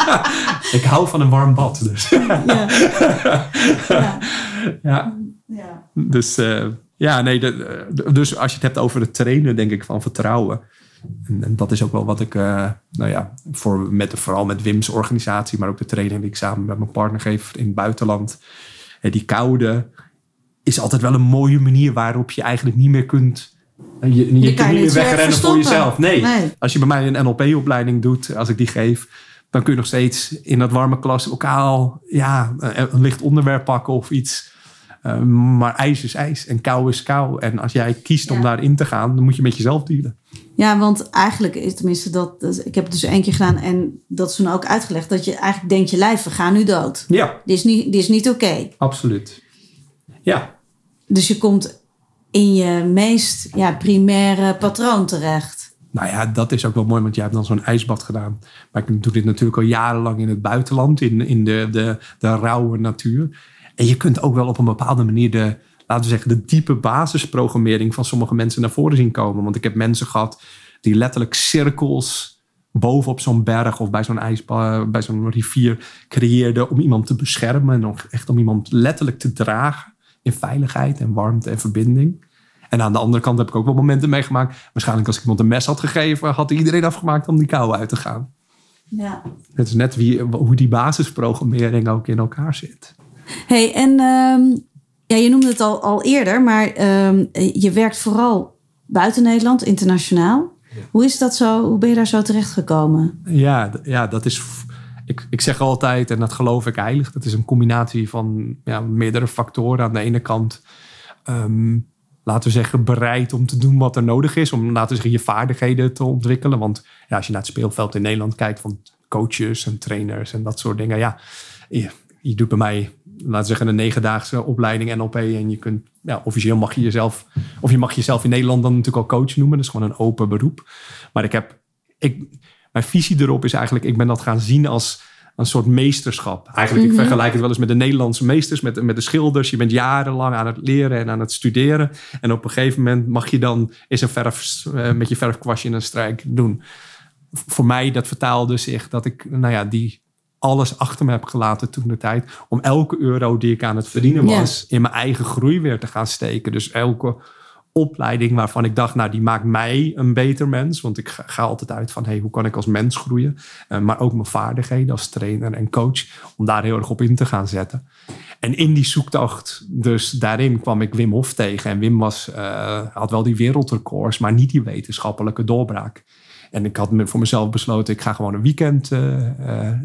A: ik hou van een warm bad, dus.
B: ja.
A: ja. ja.
B: ja.
A: Dus uh, ja, nee, de, de, dus als je het hebt over het trainen, denk ik, van vertrouwen. En, en dat is ook wel wat ik, uh, nou ja, voor, met, vooral met Wim's organisatie, maar ook de training die ik samen met mijn partner geef in het buitenland. En die koude is altijd wel een mooie manier waarop je eigenlijk niet meer kunt. Je, je, je kunt niet meer wegrennen voor jezelf. Nee. nee. Als je bij mij een NLP-opleiding doet, als ik die geef, dan kun je nog steeds in dat warme klas lokaal ja, een licht onderwerp pakken of iets. Uh, maar ijs is ijs en kou is kou. En als jij kiest om daarin te gaan, dan moet je met jezelf dealen.
B: Ja, want eigenlijk is tenminste dat, dat, Ik heb het dus één keer gedaan en dat is toen ook uitgelegd. Dat je eigenlijk denkt, je lijf, we gaan nu dood.
A: Ja.
B: Dit is niet, dit is niet oké.
A: Absoluut. Ja.
B: Dus je komt in je meest ja, primaire patroon terecht.
A: Nou ja, dat is ook wel mooi, want jij hebt dan zo'n ijsbad gedaan. Maar ik doe dit natuurlijk al jarenlang in het buitenland, in, in de, de, de rauwe natuur. En je kunt ook wel op een bepaalde manier de, laten we zeggen, de diepe basisprogrammering van sommige mensen naar voren zien komen. Want ik heb mensen gehad die letterlijk cirkels bovenop zo'n berg of bij zo'n ijsbad, bij zo'n rivier creëerden om iemand te beschermen. En echt om iemand letterlijk te dragen in veiligheid en warmte en verbinding. En aan de andere kant heb ik ook wel momenten meegemaakt. Waarschijnlijk als ik iemand een mes had gegeven, had iedereen afgemaakt om die kou uit te gaan.
B: Ja.
A: Het is net wie, hoe die basisprogrammering ook in elkaar zit.
B: Hey, en um, ja, je noemde het al, al eerder, maar um, je werkt vooral buiten Nederland, internationaal. Ja. Hoe is dat zo? Hoe ben je daar zo terecht gekomen?
A: Ja, ja dat is. Ik, ik zeg altijd, en dat geloof ik heilig, dat is een combinatie van ja, meerdere factoren. Aan de ene kant, um, laten we zeggen, bereid om te doen wat er nodig is. Om, laten we zeggen, je vaardigheden te ontwikkelen. Want ja, als je naar het speelveld in Nederland kijkt van coaches en trainers en dat soort dingen. Ja, je, je doet bij mij laten we zeggen, een negendaagse opleiding NLP. En je kunt, ja, officieel mag je jezelf, of je mag jezelf in Nederland dan natuurlijk al coach noemen. Dat is gewoon een open beroep. Maar ik heb, ik, mijn visie erop is eigenlijk, ik ben dat gaan zien als een soort meesterschap. Eigenlijk, ik mhm. vergelijk het wel eens met de Nederlandse meesters, met, met de schilders. Je bent jarenlang aan het leren en aan het studeren. En op een gegeven moment mag je dan eens een verf, uh, met je verfkwastje een strijk doen. Voor mij, dat vertaalde zich dat ik, nou ja, die alles achter me heb gelaten toen de tijd. Om elke euro die ik aan het verdienen was, in mijn eigen groei weer te gaan steken. Dus elke opleiding waarvan ik dacht, nou, die maakt mij een beter mens. Want ik ga, altijd uit van, hey, hoe kan ik als mens groeien? Uh, maar ook mijn vaardigheden als trainer en coach, om daar heel erg op in te gaan zetten. En in die zoektocht, dus daarin kwam ik Wim Hof tegen. En Wim was, uh, had wel die wereldrecords, maar niet die wetenschappelijke doorbraak. En ik had voor mezelf besloten, ik ga gewoon een weekend uh,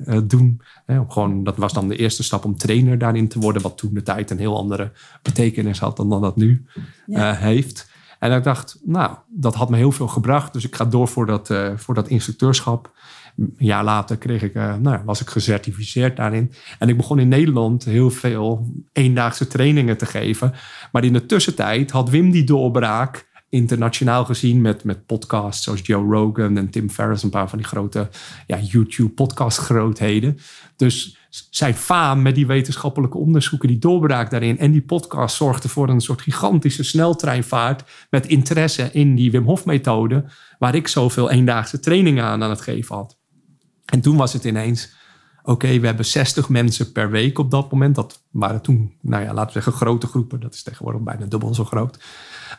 A: uh, doen. Hè, gewoon, dat was dan de eerste stap om trainer daarin te worden. Wat toen de tijd een heel andere betekenis had dan, dan dat nu ja. heeft. En ik dacht, nou, dat had me heel veel gebracht. Dus ik ga door voor dat, voor dat instructeurschap. Een jaar later kreeg ik, nou, was ik gecertificeerd daarin. En ik begon in Nederland heel veel eendaagse trainingen te geven. Maar in de tussentijd had Wim die doorbraak internationaal gezien met, met podcasts zoals Joe Rogan en Tim Ferriss, een paar van die grote ja, YouTube-podcast grootheden. Dus zijn faam met die wetenschappelijke onderzoeken, die doorbraak daarin en die podcast zorgde voor een soort gigantische sneltreinvaart met interesse in die Wim Hof methode, waar ik zoveel eendaagse trainingen aan aan het geven had. En toen was het ineens, oké, we hebben 60 mensen per week op dat moment. Dat waren toen, nou ja, laten we zeggen grote groepen. Dat is tegenwoordig bijna dubbel zo groot.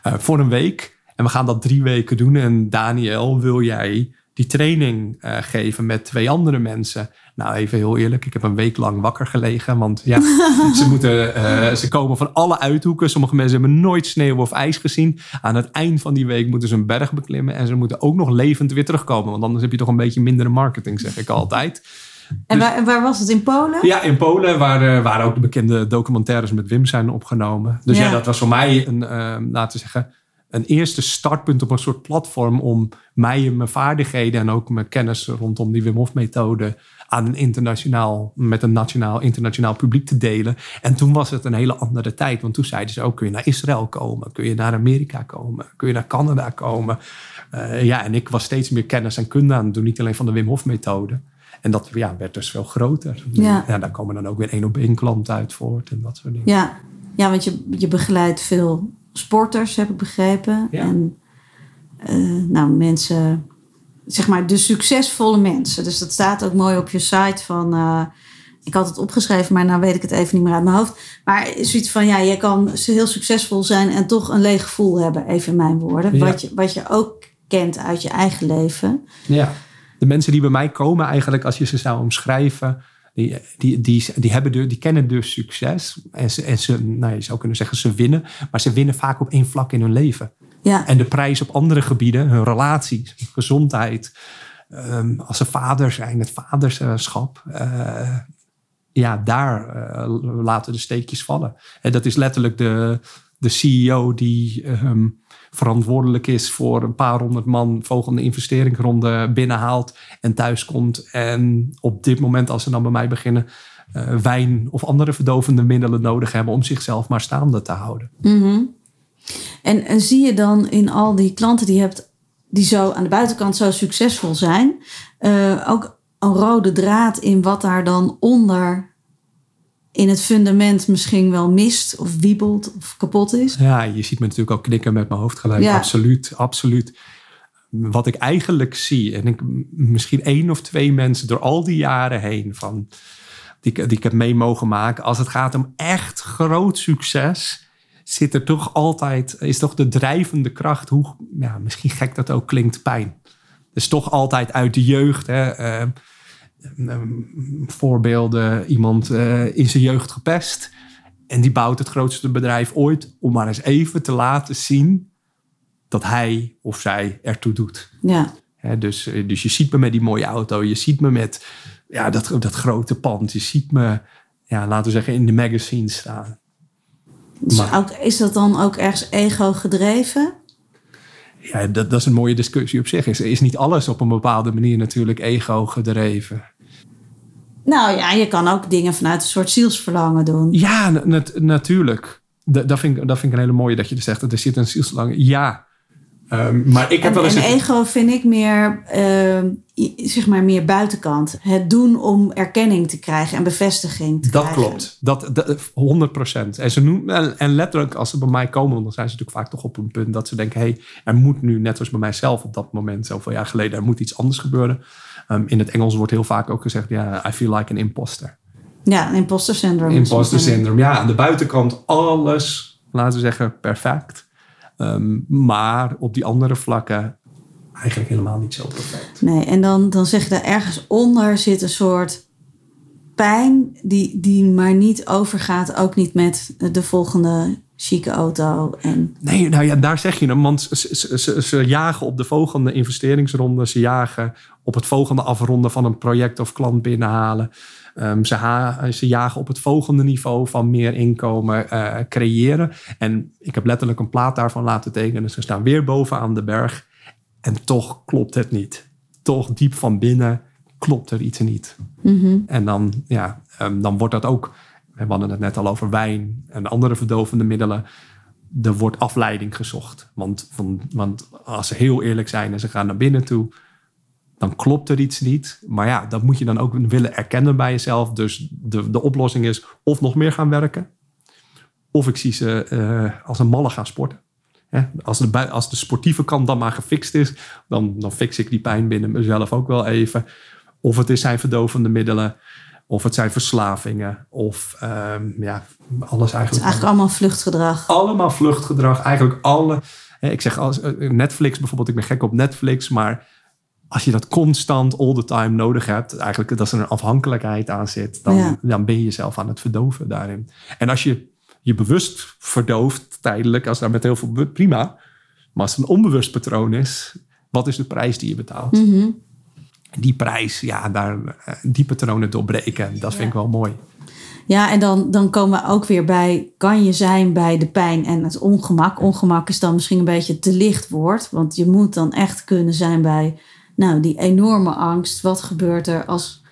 A: Uh, voor een week. En we gaan dat drie weken doen. En Daniel, wil jij die training uh, geven met twee andere mensen? Nou, even heel eerlijk, ik heb een week lang wakker gelegen. Want ja, ze, moeten, uh, ze komen van alle uithoeken. Sommige mensen hebben nooit sneeuw of ijs gezien. Aan het eind van die week moeten ze een berg beklimmen. En ze moeten ook nog levend weer terugkomen. Want anders heb je toch een beetje mindere marketing, zeg ik altijd.
B: En dus, waar, waar, was het? In Polen?
A: Ja, in Polen, waar, waar ook de bekende documentaires met Wim zijn opgenomen. Dus ja, ja dat was voor mij een, uh, laten we zeggen, een eerste startpunt op een soort platform om mij en mijn vaardigheden en ook mijn kennis rondom die Wim Hof methode aan een internationaal, met een nationaal, internationaal publiek te delen. En toen was het een hele andere tijd, want toen zeiden ze ook, kun je naar Israël komen? Kun je naar Amerika komen? Kun je naar Canada komen? Uh, ja, en ik was steeds meer kennis en kunde aan het doen, niet alleen van de Wim Hof methode. En dat ja, werd dus veel groter. Ja. ja daar komen dan ook weer één op één klanten uit voort en dat soort dingen.
B: Ja, ja want je, je begeleidt veel sporters, heb ik begrepen. Ja. En uh, nou, mensen, zeg maar de succesvolle mensen. Dus dat staat ook mooi op je site van... Uh, ik had het opgeschreven, maar nou weet ik het even niet meer uit mijn hoofd. Maar zoiets van, ja, je kan heel succesvol zijn en toch een leeg gevoel hebben, even in mijn woorden. Ja. Wat, je, wat je ook kent uit je eigen leven.
A: Ja, de mensen die bij mij komen eigenlijk, als je ze zou omschrijven, die, die, die, die, hebben de, die kennen dus succes. En, ze, en ze, nou, je zou kunnen zeggen, ze winnen. Maar ze winnen vaak op één vlak in hun leven.
B: Ja.
A: En de prijs op andere gebieden, hun relaties, gezondheid. ehm, als ze vader zijn, het vaderschap. eh, ja, daar eh, laten de steekjes vallen. En dat is letterlijk de, de CEO die ehm, verantwoordelijk is voor een paar honderd man volgende investeringsronde binnenhaalt en thuiskomt. En op dit moment, als ze dan bij mij beginnen, eh, wijn of andere verdovende middelen nodig hebben om zichzelf maar staande te houden.
B: Mhm. En, zie je dan in al die klanten die hebt, die zo aan de buitenkant zo succesvol zijn, eh, ook een rode draad in wat daar dan onder in het fundament misschien wel mist of wiebelt of kapot is?
A: Ja, je ziet me natuurlijk ook knikken met mijn hoofd gelijk.
B: Ja.
A: Absoluut, absoluut. Wat ik eigenlijk zie, en ik, misschien één of twee mensen door al die jaren heen van, die, ik- die ik heb mee mogen maken. Als het gaat om echt groot succes, zit er toch altijd, is toch de drijvende kracht, hoe ja, misschien gek dat ook klinkt, pijn. Dus toch altijd uit de jeugd. Hè, eh, voorbeelden, iemand eh, in zijn jeugd gepest. En die bouwt het grootste bedrijf ooit om maar eens even te laten zien dat hij of zij ertoe doet.
B: Ja,
A: dus, eh, dus je ziet me met die mooie auto, je ziet me met ja, dat, dat grote pand, je ziet me, ja, laten we zeggen, in de magazine staan.
B: dus
A: Maar-
B: ook, is dat dan ook ergens ego gedreven?
A: Ja, dat, dat is een mooie discussie op zich. Is, is niet alles op een bepaalde manier natuurlijk ego gedreven?
B: Nou ja, je kan ook dingen vanuit een soort zielsverlangen doen.
A: Ja, na- nat- natuurlijk. Dat, dat, vind ik, dat vind ik een hele mooie dat je er zegt. dat Er zit een zielslang. Ja. Ehm, maar ik heb
B: En,
A: wel eens...
B: en ego vind ik meer, eh, i- zeg maar meer buitenkant. Het doen om erkenning te krijgen en bevestiging te
A: Dat
B: krijgen.
A: klopt. Dat, dat, 100 procent. En, ze noemen, en, en letterlijk, als ze bij mij komen, dan zijn ze natuurlijk vaak toch op een punt dat ze denken: hé, hey, er moet nu, net als bij mijzelf op dat moment, zoveel jaar geleden, er moet iets anders gebeuren. Ehm, in het Engels wordt heel vaak ook gezegd: ja, I feel like an imposter.
B: Ja, een imposter syndrome.
A: Imposter syndrome. Ja, aan de buitenkant alles, laten we zeggen, perfect. Ehm, maar op die andere vlakken eigenlijk helemaal niet zo perfect.
B: Nee, en dan, dan zeg je daar ergens onder zit een soort pijn die, die maar niet overgaat. Ook niet met de volgende chique auto. En
A: Nee, nou ja, daar zeg je hem. Want ze, ze, ze, ze jagen op de volgende investeringsronde. Ze jagen op het volgende afronden van een project of klant binnenhalen. Ze, ha- ze jagen op het volgende niveau van meer inkomen eh, creëren. En ik heb letterlijk een plaat daarvan laten tekenen. Ze staan weer bovenaan de berg. En toch klopt het niet. Toch diep van binnen klopt er iets niet. En dan, ja, ehm, dan wordt dat ook... We hadden het net al over wijn en andere verdovende middelen er wordt afleiding gezocht. Want, want als ze heel eerlijk zijn en ze gaan naar binnen toe, dan klopt er iets niet. Maar ja, dat moet je dan ook willen erkennen bij jezelf. Dus de, de oplossing is of nog meer gaan werken, of ik zie ze eh, als een malle gaan sporten. Hè, Als, de, als de sportieve kant dan maar gefixt is, dan, dan fix ik die pijn binnen mezelf ook wel even. Of het is zijn verdovende middelen, of het zijn verslavingen, of ehm, ja, alles
B: het is
A: eigenlijk.
B: eigenlijk allemaal vluchtgedrag.
A: allemaal vluchtgedrag. Eigenlijk alle. Ik zeg als eh, Netflix bijvoorbeeld, ik ben gek op Netflix, maar als je dat constant all the time nodig hebt, eigenlijk dat er een afhankelijkheid aan zit, dan,
B: Ja.
A: dan ben je jezelf aan het verdoven daarin. En als je je bewust verdooft tijdelijk, als daar met heel veel prima, maar als het een onbewust patroon is, wat is de prijs die je betaalt?
B: Mhm.
A: Die prijs, ja, daar, eh, die patronen doorbreken, dat vind ik wel mooi.
B: Ja, en dan, dan komen we ook weer bij, kan je zijn bij de pijn en het ongemak. Ongemak is dan misschien een beetje te licht woord, want je moet dan echt kunnen zijn bij, nou, die enorme angst. Wat gebeurt er als,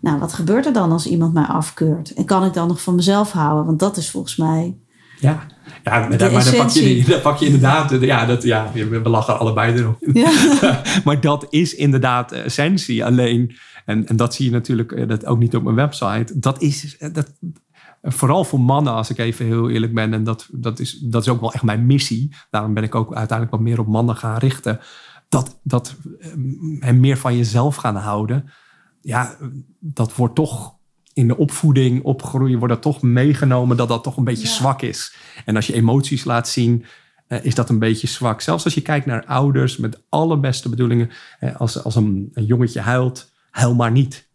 B: nou, wat gebeurt er dan als iemand mij afkeurt? En kan ik dan nog van mezelf houden? Want dat is volgens mij,
A: Ja, ja maar,
B: De
A: daar, maar daar, pak je, daar pak je inderdaad, ja, dat, ja, we lachen allebei erom.
B: ja,
A: maar dat is inderdaad de essentie. Alleen, en, en dat zie je natuurlijk eh, dat ook niet op mijn website. Dat is, eh, dat, vooral voor mannen, als ik even heel eerlijk ben. En dat, dat, is, dat is ook wel echt mijn missie. Daarom ben ik ook uiteindelijk wat meer op mannen gaan richten. Dat, dat eh, en meer van jezelf gaan houden. Ja, dat wordt toch in de opvoeding, opgroeien, wordt dat toch meegenomen dat dat toch een beetje
B: Ja.
A: zwak is. En als je emoties laat zien, eh, is dat een beetje zwak. Zelfs als je kijkt naar ouders met alle beste bedoelingen. als, als een, een jongetje huilt, huil maar niet.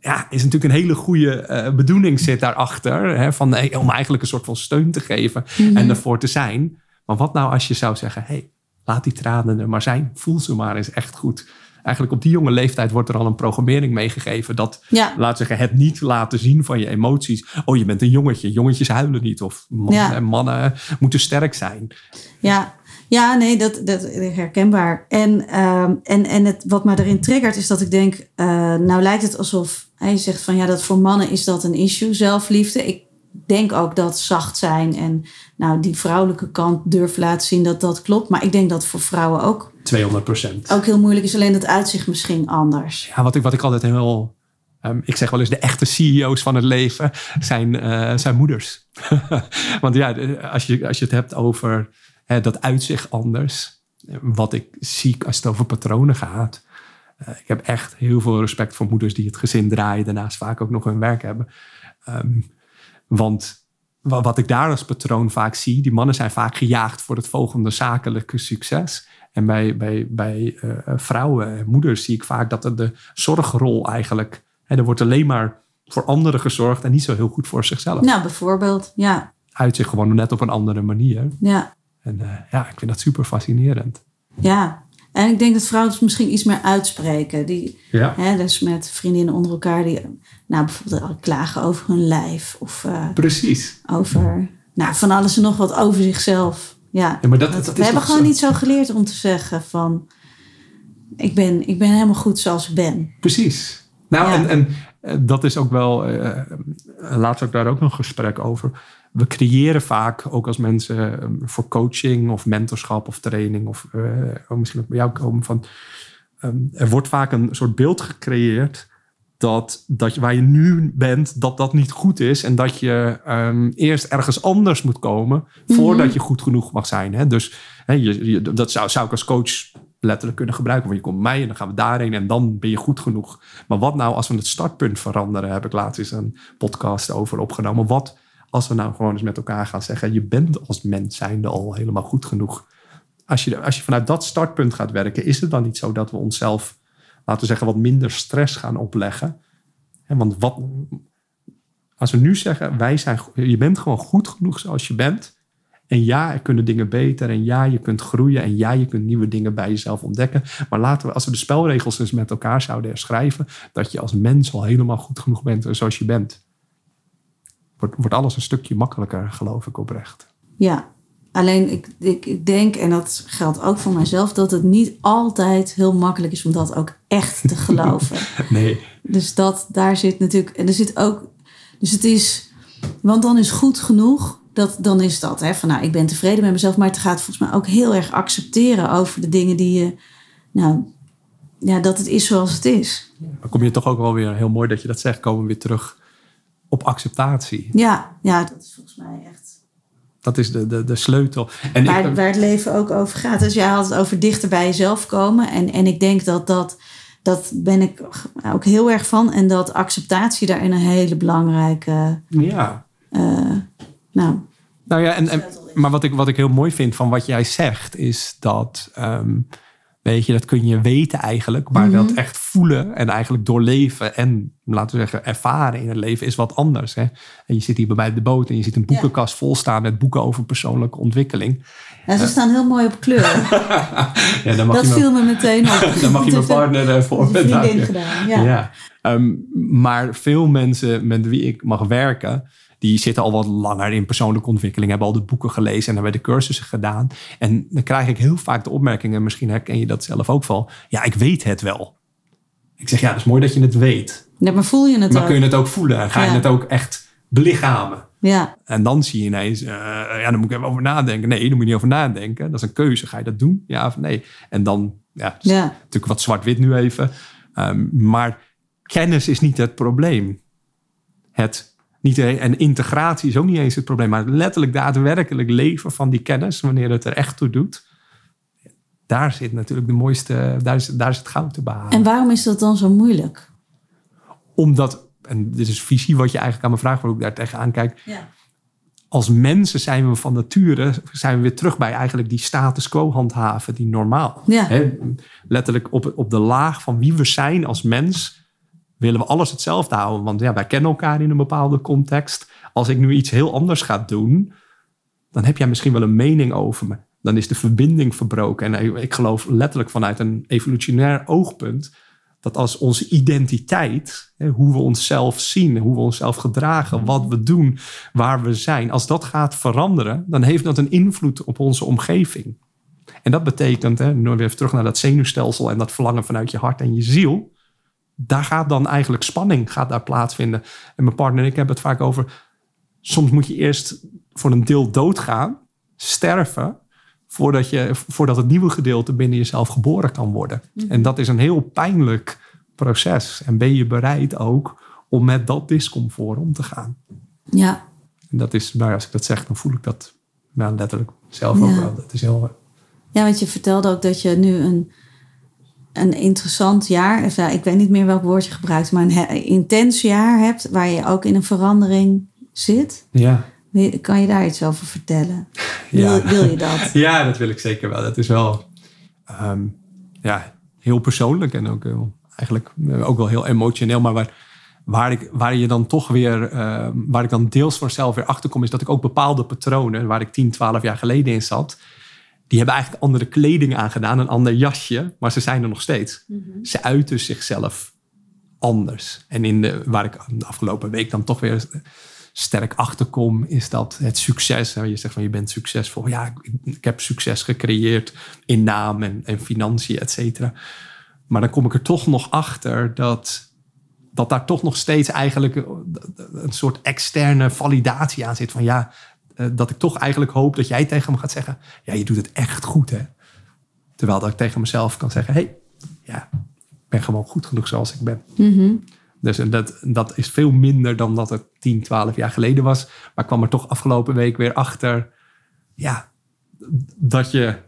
A: Ja, is natuurlijk een hele goede eh, bedoeling zit daarachter. Hè, van, om eigenlijk een soort van steun te geven en ervoor te zijn. Maar wat nou als je zou zeggen, hey, laat die tranen er maar zijn. Voel ze maar eens echt goed. Eigenlijk op die jonge leeftijd wordt er al een programmering meegegeven. Dat,
B: Ja.
A: laat zeggen, het niet laten zien van je emoties. Oh, je bent een jongetje. Jongetjes huilen niet. Of man-
B: Ja.
A: en mannen moeten sterk zijn.
B: Ja, ja nee, dat, dat is herkenbaar. En, ehm, en, en het, wat me erin triggert is dat ik denk, eh, nou lijkt het alsof hij zegt van ja, dat voor mannen is dat een issue, zelfliefde. Ik denk ook dat zacht zijn en nou, die vrouwelijke kant durven laten zien dat dat klopt. Maar ik denk dat voor vrouwen ook,
A: 200 procent.
B: ook heel moeilijk is, alleen dat uitzicht misschien anders.
A: Ja, wat ik, wat ik altijd heel... ehm, ik zeg wel eens, de echte CEO's van het leven zijn, eh, zijn moeders. Want ja, als je, als je het hebt over hè, dat uitzicht anders. Wat ik zie als het over patronen gaat. eh, ik heb echt heel veel respect voor moeders die het gezin draaien. Daarnaast vaak ook nog hun werk hebben. Ehm, want wa- wat ik daar als patroon vaak zie. Die mannen zijn vaak gejaagd voor het volgende zakelijke succes. En bij, bij, bij eh, vrouwen en moeders zie ik vaak dat de zorgrol eigenlijk... Hè, er wordt alleen maar voor anderen gezorgd en niet zo heel goed voor zichzelf.
B: Nou, bijvoorbeeld, ja,
A: Uit zich gewoon net op een andere manier.
B: ja,
A: En eh, ja, ik vind dat super fascinerend.
B: ja. En ik denk dat vrouwen het misschien iets meer uitspreken. Die,
A: Ja.
B: Hè, dus met vriendinnen onder elkaar die nou, bijvoorbeeld klagen over hun lijf of eh,
A: Precies.
B: over nou, van alles en nog wat over zichzelf. Ja,
A: Ja, maar dat,
B: Dat-
A: dat
B: we hebben gewoon
A: zo-
B: niet zo geleerd om te zeggen van ik ben, ik ben helemaal goed zoals ik ben.
A: Precies. Nou,
B: Ja.
A: en, en eh, dat is ook wel, eh, laatst ook daar ook nog een gesprek over. We creëren vaak, ook als mensen eh, voor coaching of mentorschap of training, of ook misschien ook bij jou komen van, ehm, er wordt vaak een soort beeld gecreëerd dat, dat waar je nu bent, dat dat niet goed is. En dat je ehm, eerst ergens anders moet komen voordat je goed genoeg mag zijn. Hè? Dus hè, je, je- dat zou, zou ik als coach letterlijk kunnen gebruiken. Want je komt bij mij en dan gaan we daarheen en dan ben je goed genoeg. Maar wat nou als we het startpunt veranderen? Heb ik laatst eens een podcast over opgenomen. Wat als we nou gewoon eens met elkaar gaan zeggen... je bent als mens zijnde al helemaal goed genoeg. Als je, als je vanuit dat startpunt gaat werken... is het dan niet zo dat we onszelf, laten we zeggen... wat minder stress gaan opleggen? Want wat, als we nu zeggen, wij zijn, je bent gewoon goed genoeg zoals je bent... En ja, er kunnen dingen beter. En ja, je kunt groeien. En ja, je kunt nieuwe dingen bij jezelf ontdekken. Maar laten we, als we de spelregels eens met elkaar zouden herschrijven, dat je als mens al helemaal goed genoeg bent zoals je bent. Wordt, wordt alles een stukje makkelijker, geloof ik oprecht.
B: Ja, alleen ik, ik, ik denk, en dat geldt ook voor mijzelf, dat het niet altijd heel makkelijk is om dat ook echt te geloven.
A: Nee.
B: Dus dat, daar zit natuurlijk, en er zit ook, dus het is, want dan is goed genoeg, dat, dan is dat, hè, van nou, ik ben tevreden met mezelf, maar het gaat volgens mij ook heel erg accepteren over de dingen die je, nou, ja, dat het is zoals het is.
A: Dan kom je toch ook wel weer, heel mooi dat je dat zegt, komen we weer terug op acceptatie.
B: Ja, ja, dat is volgens mij echt
A: Dat is de, de, de sleutel. En
B: waar,
A: ik,
B: waar het leven ook over gaat. Dus jij had het over dichter bij jezelf komen. En, en ik denk dat dat, dat ben ik ook heel erg van. En dat acceptatie daarin een hele belangrijke,
A: ja.
B: eh, nou,
A: Nou ja, en, en, maar wat ik, wat ik heel mooi vind van wat jij zegt, is dat, ehm, weet je, dat kun je weten eigenlijk, maar dat echt voelen en eigenlijk doorleven en, laten we zeggen, ervaren in het leven is wat anders. Hè? En je zit hier bij mij op de boot en je ziet een boekenkast vol staan met boeken over persoonlijke ontwikkeling.
B: ja, ze staan heel mooi op kleur.
A: Ja, dan mag
B: dat
A: je
B: viel me meteen op.
A: dan mag je mijn partner eh, voor
B: een
A: me
B: vriendin
A: danken.
B: gedaan. Ja.
A: Ja. Ehm, maar veel mensen met wie ik mag werken, die zitten al wat langer in persoonlijke ontwikkeling, hebben al de boeken gelezen en hebben de cursussen gedaan. En dan krijg ik heel vaak de opmerking, en misschien herken je dat zelf ook wel. Ja, ik weet het wel. Ik zeg, ja, dat is mooi dat je het weet.
B: Ja, maar voel je het
A: Maar
B: ook?
A: kun je het ook voelen? En ga je het ook echt belichamen?
B: Ja,
A: En dan zie je ineens, eh, ja, dan moet ik even over nadenken. Nee, daar moet je niet over nadenken. Dat is een keuze. Ga je dat doen? Ja of nee? En dan, ja, natuurlijk wat zwart-wit nu even. Ehm, maar kennis is niet het probleem. Het, niet, en integratie is ook niet eens het probleem. Maar letterlijk daadwerkelijk leven van die kennis, wanneer het er echt toe doet. Daar zit natuurlijk de mooiste, daar is, daar is het goud te behalen.
B: en waarom is dat dan zo moeilijk?
A: Omdat, en dit is visie wat je eigenlijk aan me vraagt, waar ik daar tegenaan kijk.
B: Ja.
A: als mensen zijn we van nature, zijn we weer terug bij eigenlijk die status quo handhaven, die normaal.
B: Ja.
A: Letterlijk op, op de laag van wie we zijn als mens, willen we alles hetzelfde houden. Want ja, wij kennen elkaar in een bepaalde context. Als ik nu iets heel anders ga doen, dan heb jij misschien wel een mening over me. Dan is de verbinding verbroken. En ik geloof letterlijk vanuit een evolutionair oogpunt dat als onze identiteit, hoe we onszelf zien, hoe we onszelf gedragen, wat we doen, waar we zijn, als dat gaat veranderen, dan heeft dat een invloed op onze omgeving. En dat betekent, hè, nu weer even terug naar dat zenuwstelsel en dat verlangen vanuit je hart en je ziel, daar gaat dan eigenlijk spanning gaat daar plaatsvinden. En mijn partner en ik hebben het vaak over, soms moet je eerst voor een deel doodgaan, sterven, voordat, je, voordat het nieuwe gedeelte binnen jezelf geboren kan worden. En dat is een heel pijnlijk proces. En ben je bereid ook om met dat discomfort om te gaan?
B: Ja.
A: En dat is, nou, als ik dat zeg, dan voel ik dat nou, letterlijk zelf ook wel. Dat is heel.
B: Ja, want je vertelde ook dat je nu een, een interessant jaar, of ik weet niet meer welk woord je gebruikt, maar een intens jaar hebt waar je ook in een verandering zit.
A: Ja.
B: Wil- Kan je daar iets over vertellen?
A: Ja.
B: Wil, wil je dat?
A: ja, dat wil ik zeker wel. Dat is wel ehm, ja, heel persoonlijk en ook heel, eigenlijk eh, ook wel heel emotioneel. Maar waar, waar, ik, waar je dan toch weer, ehm, waar ik dan deels voor zelf weer achter kom, is dat ik ook bepaalde patronen, waar ik 10, 12 jaar geleden in zat, die hebben eigenlijk andere kleding aangedaan, een ander jasje, maar ze zijn er nog steeds. Ze uiten zichzelf anders. En in de, waar ik de afgelopen week dan toch weer sterk achter kom, is dat het succes. hè, Je zegt van je bent succesvol. Ja, ik, ik heb succes gecreëerd in naam en, en financiën, et cetera. Maar dan kom ik er toch nog achter dat, dat daar toch nog steeds eigenlijk een soort externe validatie aan zit. Van ja, dat ik toch eigenlijk hoop dat jij tegen me gaat zeggen: Ja, je doet het echt goed, hè? Terwijl dat ik tegen mezelf kan zeggen: Hé, hey, ja, ik ben gewoon goed genoeg zoals ik ben.
B: Mhm.
A: Dus en dat, dat is veel minder dan dat het 10, 12 jaar geleden was. Maar ik kwam er toch afgelopen week weer achter. Ja, dat je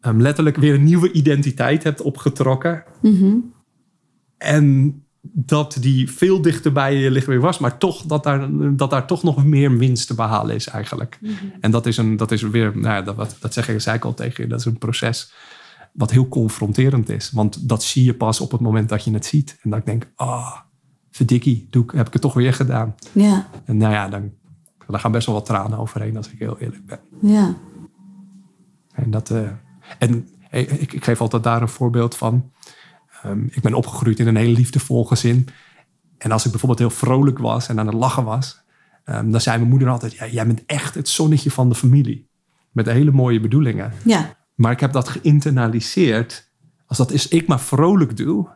A: ehm, letterlijk weer een nieuwe identiteit hebt opgetrokken.
B: Mhm.
A: En dat die veel dichter bij je ligt weer was. Maar toch dat daar, dat daar toch nog meer winst te behalen is eigenlijk. En dat is, een, dat is weer, nou ja, dat, dat zeg ik, zei ik al tegen je. Dat is een proces wat heel confronterend is. Want dat zie je pas op het moment dat je het ziet. En dat ik denk, ah, verdikkie, doe ik, heb ik het toch weer gedaan.
B: Ja,
A: En nou ja, dan, daar gaan best wel wat tranen overheen als ik heel eerlijk ben.
B: ja.
A: En, dat, eh, en ik, ik geef altijd daar een voorbeeld van. Ehm, ik ben opgegroeid in een heel liefdevol gezin. En als ik bijvoorbeeld heel vrolijk was en aan het lachen was, ehm, dan zei mijn moeder altijd: ja, Jij bent echt het zonnetje van de familie. Met hele mooie bedoelingen.
B: Ja,
A: Maar ik heb dat geïnternaliseerd. Als dat is ik maar vrolijk doe.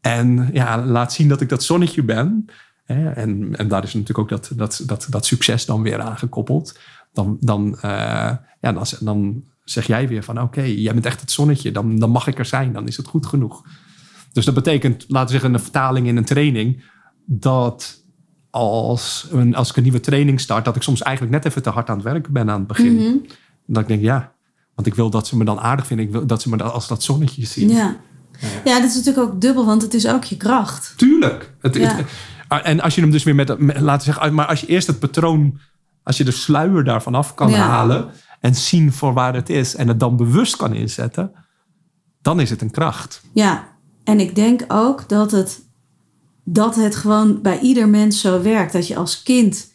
A: En ja, laat zien dat ik dat zonnetje ben. Hè, en, en daar is natuurlijk ook dat, dat, dat, dat succes dan weer aan gekoppeld. Dan, dan, eh, ja, dan, dan zeg jij weer van oké, jij bent echt het zonnetje. Dan, dan mag ik er zijn. Dan is het goed genoeg. Dus dat betekent, laten we zeggen, een vertaling in een training. Dat als, een, als ik een nieuwe training start, dat ik soms eigenlijk net even te hard aan het werken ben aan het begin.
B: Mhm.
A: Dat ik denk, ja, want ik wil dat ze me dan aardig vinden. Ik wil dat ze me dan als dat zonnetje zien.
B: ja. Ja, dat is natuurlijk ook dubbel, want het is ook je kracht.
A: Tuurlijk. Het,
B: Ja.
A: het- en als je hem dus weer met, met- laten we zeggen, maar als je eerst het patroon, als je de sluier daarvan af kan
B: Ja.
A: halen en zien voor waar het is en het dan bewust kan inzetten, dan is het een kracht.
B: Ja, en ik denk ook dat het, dat het gewoon bij ieder mens zo werkt. Dat je als kind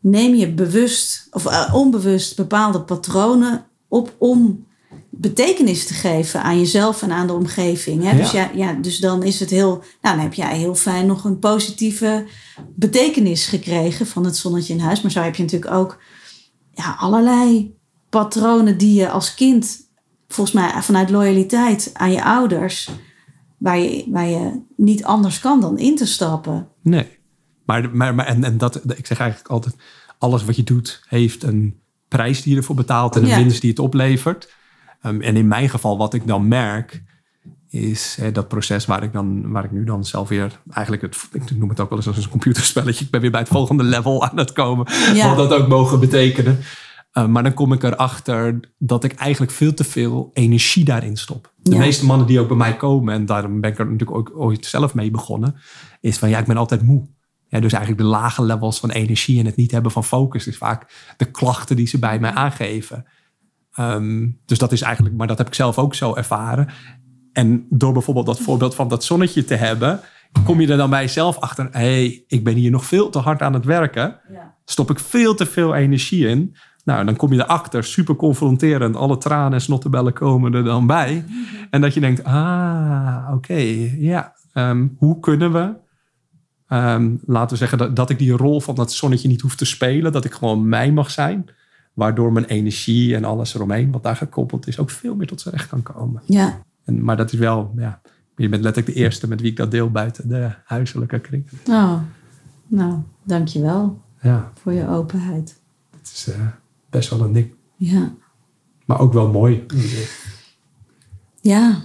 B: neem je bewust of eh, onbewust bepaalde patronen op om betekenis te geven aan jezelf en aan de omgeving. Hè? Dus, ja, ja, dus dan is het heel, nou dan heb jij heel fijn nog een positieve betekenis gekregen van het zonnetje in huis. Maar zo heb je natuurlijk ook ja, allerlei patronen die je als kind, volgens mij vanuit loyaliteit aan je ouders, waar je, waar je niet anders kan dan in te stappen.
A: Nee. Maar, maar, maar en, en dat, ik zeg eigenlijk altijd, alles wat je doet heeft een prijs die je ervoor betaalt en een
B: Ja.
A: winst die het oplevert. Ehm, en in mijn geval, wat ik dan merk, is hè, dat proces waar ik, dan, waar ik nu dan zelf weer eigenlijk het, ik noem het ook wel eens als een computerspelletje. Ik ben weer bij het volgende level aan het komen.
B: Ja.
A: Wat dat ook mogen betekenen. Uh, maar dan kom ik erachter dat ik eigenlijk veel te veel energie daarin stop. De
B: Ja.
A: meeste mannen die ook bij mij komen, en daarom ben ik er natuurlijk ook ooit zelf mee begonnen, is van ja, ik ben altijd moe. Ja, dus eigenlijk de lage levels van energie en het niet hebben van focus is vaak de klachten die ze bij mij aangeven. Ehm, dus dat is eigenlijk, maar dat heb ik zelf ook zo ervaren. En door bijvoorbeeld dat voorbeeld van dat zonnetje te hebben, kom je er dan bij jezelf achter: hé, hey, ik ben hier nog veel te hard aan het werken. Stop ik veel te veel energie in. Nou, dan kom je erachter, super confronterend. Alle tranen en snottebellen komen er dan bij. En dat je denkt, ah, oké, ja. Ehm, hoe kunnen we, um, laten we zeggen, dat, dat ik die rol van dat zonnetje niet hoef te spelen. Dat ik gewoon mij mag zijn. Waardoor mijn energie en alles eromheen, wat daar gekoppeld is, ook veel meer tot zijn recht kan komen.
B: Ja.
A: En, maar dat is wel, ja, je bent letterlijk de eerste met wie ik dat deel buiten de huiselijke kring.
B: Oh, nou, dankjewel
A: ja.
B: voor je openheid.
A: Het is uh, best wel een ding.
B: Ja.
A: Maar ook wel mooi.
B: Ja.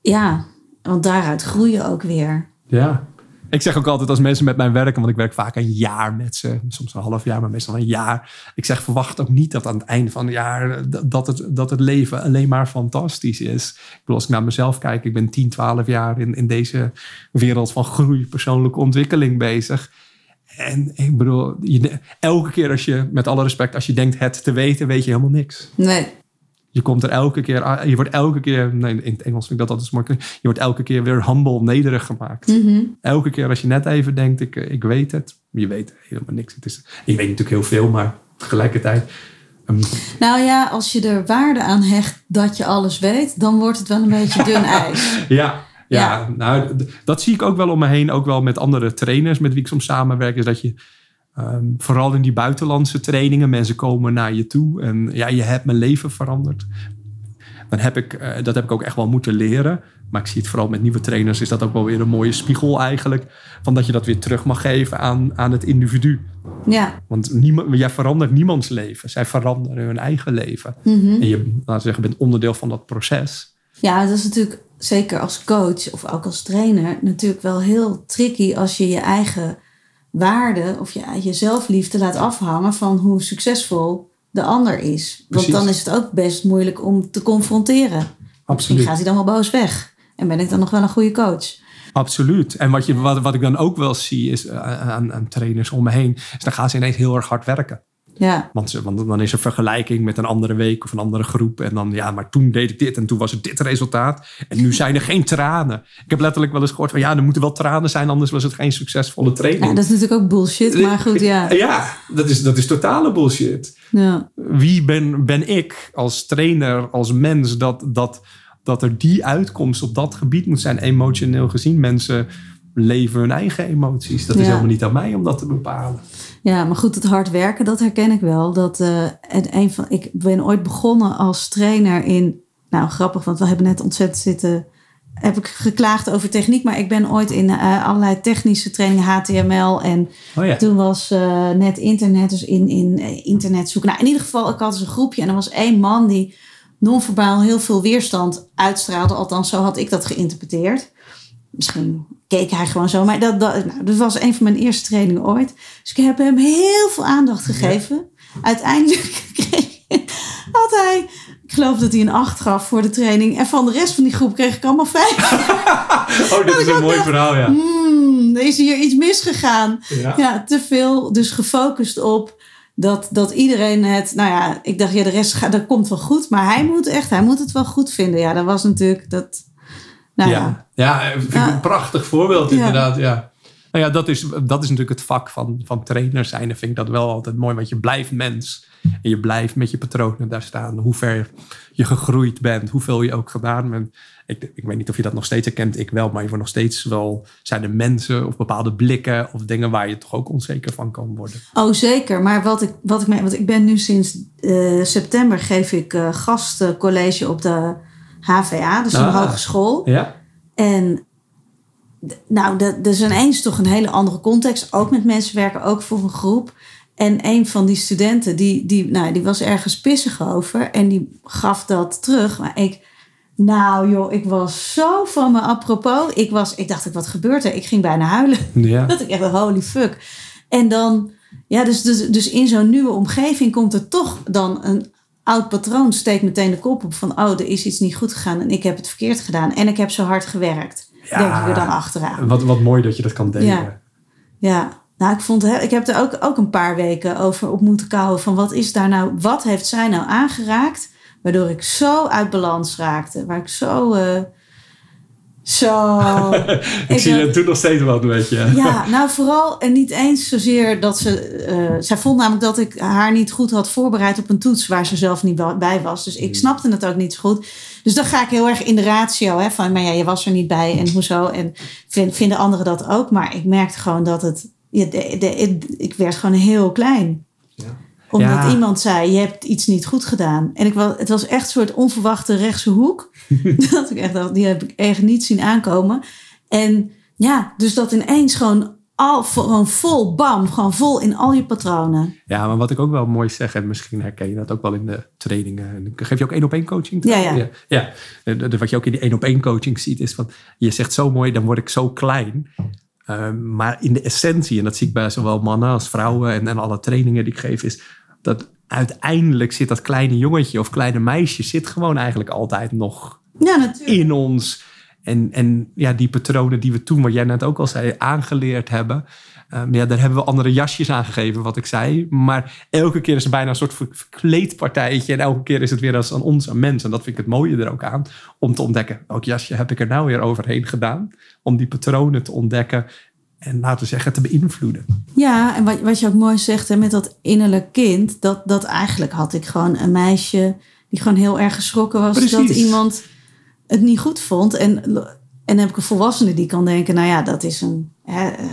B: Ja, want daaruit groei je ook weer.
A: Ja. Ik zeg ook altijd als mensen met mij werken, want ik werk vaak een jaar met ze, soms een half jaar, maar meestal een jaar. Ik zeg, verwacht ook niet dat aan het einde van het jaar dat het, dat het leven alleen maar fantastisch is. Ik bedoel, als ik naar mezelf kijk, ik ben 10, 12 jaar in, in deze wereld van groei, persoonlijke ontwikkeling bezig. En ik bedoel, je, elke keer als je, met alle respect, als je denkt het te weten, weet je helemaal niks.
B: Nee.
A: Je komt er elke keer, je wordt elke keer, nee, in het Engels vind ik dat altijd mooi. Je wordt elke keer weer humble, nederig gemaakt.
B: Mm -hmm.
A: Elke keer als je net even denkt, ik, ik weet het. Je weet helemaal niks. Het is, ik weet natuurlijk heel veel, maar tegelijkertijd.
B: Um, nou ja, als je er waarde aan hecht dat je alles weet, dan wordt het wel een beetje dun ijs.
A: ja, ja, nou, dat zie ik ook wel om me heen. Ook wel met andere trainers met wie ik soms samenwerk. Is dat je um, vooral in die buitenlandse trainingen, mensen komen naar je toe. En ja, je hebt mijn leven veranderd. Dan heb ik, uh, dat heb ik ook echt wel moeten leren. Maar ik zie het vooral met nieuwe trainers, is dat ook wel weer een mooie spiegel eigenlijk. Van dat je dat weer terug mag geven aan, aan het individu.
B: Ja.
A: Want niemand, jij verandert niemands leven. Zij veranderen hun eigen leven.
B: Mm -hmm.
A: En je, laten we zeggen, bent onderdeel van dat proces.
B: Ja, dat is natuurlijk zeker als coach of ook als trainer natuurlijk wel heel tricky als je je eigen waarde of je, je zelfliefde laat afhangen van hoe succesvol de ander is. Want dan is het ook best moeilijk om te confronteren. Misschien
A: Absoluut.
B: gaat hij dan wel boos weg. En ben ik dan nog wel een goede coach?
A: Absoluut. En wat, je, wat, wat ik dan ook wel zie is uh, aan, aan trainers om me heen, is dan gaan ze ineens heel erg hard werken.
B: Ja,
A: Want, ze, want dan is er vergelijking met een andere week of een andere groep. En dan, ja, maar toen deed ik dit en toen was het dit resultaat. En nu zijn er geen tranen. Ik heb letterlijk wel eens gehoord van, ja, er moeten wel tranen zijn, anders was het geen succesvolle training.
B: ja dat is natuurlijk ook bullshit, maar goed, ja.
A: Ja, dat is, dat is totale bullshit.
B: ja.
A: Wie ben, ben ik als trainer, als mens, dat, dat, dat er die uitkomst op dat gebied moet zijn, emotioneel gezien. Mensen leven hun eigen emoties. Dat is helemaal niet aan mij om dat te bepalen.
B: Ja, maar goed, het hard werken, dat herken ik wel. Dat, eh, en een van, ik ben ooit begonnen als trainer in... Nou, grappig, want we hebben net ontzettend zitten... Heb ik geklaagd over techniek, maar ik ben ooit in eh, allerlei technische trainingen, HTML en
A: Oh ja.
B: toen was eh, net internet, dus in, in internet zoeken. Nou, in ieder geval, ik had dus een groepje en er was één man die non-verbaal heel veel weerstand uitstraalde. Althans, zo had ik dat geïnterpreteerd. Misschien keek hij gewoon zo. Maar dat, dat, nou, dat was een van mijn eerste trainingen ooit. Dus ik heb hem heel veel aandacht gegeven. Uiteindelijk kreeg, had hij, ik geloof dat hij een 8 gaf voor de training. En van de rest van die groep kreeg ik allemaal 5.
A: Oh, dit is een mooi verhaal, ja.
B: Er is hier iets misgegaan.
A: ja.
B: Ja, te veel. Dus gefocust op dat, dat iedereen het. Nou ja, ik dacht, ja, de rest gaat, dat komt wel goed. Maar hij moet echt, hij moet het wel goed vinden. Ja, dat was natuurlijk dat. Nou ja.
A: ja. ja, vind ik
B: Ja.
A: een prachtig voorbeeld inderdaad. Ja. Nou ja, dat is, dat is natuurlijk het vak van, van trainer zijn. En vind ik dat wel altijd mooi, want je blijft mens. En je blijft met je patronen daar staan. Hoe ver je gegroeid bent, hoeveel je ook gedaan bent. Ik, ik weet niet of je dat nog steeds herkent, ik wel. Maar je wordt nog steeds wel, zijn er mensen of bepaalde blikken of dingen waar je toch ook onzeker van kan worden.
B: Oh, zeker. Maar wat ik, wat ik, me- want ik ben nu sinds eh, september geef ik eh, gastcollege op de HVA, dus een
A: Ah.
B: hogeschool.
A: Ja?
B: En nou, dat, is ineens toch een hele andere context. Ook met mensen werken, ook voor een groep. En een van die studenten, die, die, nou, die was ergens pissig over. En die gaf dat terug. Maar ik, nou joh, ik was zo van me apropos. Ik, was, ik dacht, wat gebeurt er? Ik ging bijna huilen.
A: Ja.
B: Dat ik echt, holy fuck. En dan, ja, dus, dus, dus in zo'n nieuwe omgeving komt er toch dan een oud patroon steekt meteen de kop op van, oh, er is iets niet goed gegaan en ik heb het verkeerd gedaan en ik heb zo hard gewerkt.
A: Ja.
B: Denk ik er dan achteraan.
A: Wat, wat mooi dat je dat kan delen.
B: Ja. Ja, nou, ik, vond, hè, ik heb er ook, ook een paar weken over op moeten kouwen. Van wat is daar nou, wat heeft zij nou aangeraakt? Waardoor ik zo uit balans raakte. Waar ik zo. eh, zo.
A: ik, zie je toen nog steeds wel een beetje.
B: Ja, nou vooral en niet eens zozeer dat ze. eh, zij vond namelijk dat ik haar niet goed had voorbereid op een toets waar ze zelf niet bij was. Dus ik
A: Hmm.
B: snapte het ook niet zo goed. Dus dan ga ik heel erg in de ratio. Hè, van, maar ja, je was er niet bij en hoezo. En vind, vinden anderen dat ook. Maar ik merkte gewoon dat het. Ja, de, de, ik werd gewoon heel klein. Omdat
A: Ja.
B: iemand zei, je hebt iets niet goed gedaan. En ik was, het was echt een soort onverwachte rechtse hoek. dat ik echt dacht, die heb ik echt niet zien aankomen. En ja, dus dat ineens gewoon, al, gewoon vol, bam, gewoon vol in al je patronen.
A: Ja, maar wat ik ook wel mooi zeg, en misschien herken je dat ook wel in de trainingen. En Geef je ook één op één coaching?
B: Ja, ja.
A: ja. ja. En de- Wat je ook in die één op één coaching ziet, is van je zegt zo mooi, dan word ik zo klein. Ehm, maar in de essentie, en dat zie ik bij zowel mannen als vrouwen en, en alle trainingen die ik geef, is dat uiteindelijk zit dat kleine jongetje of kleine meisje zit gewoon eigenlijk altijd nog
B: Ja,
A: in ons. En, en ja, die patronen die we toen, wat jij net ook al zei, aangeleerd hebben. ehm, ja, daar hebben we andere jasjes aan gegeven, wat ik zei. Maar elke keer is het bijna een soort ver- verkleed partijtje. En elke keer is het weer als aan ons, aan mensen. En dat vind ik het mooie er ook aan. Om te ontdekken, welk jasje heb ik er nou weer overheen gedaan? Om die patronen te ontdekken. En laten we zeggen, te beïnvloeden.
B: Ja, en wat, wat je ook mooi zegt hè, met dat innerlijk kind, dat, dat eigenlijk had ik gewoon een meisje die gewoon heel erg geschrokken was
A: Precies.
B: dat iemand het niet goed vond. En, en dan heb ik een volwassene die kan denken, nou ja, dat is een. Hè, eh,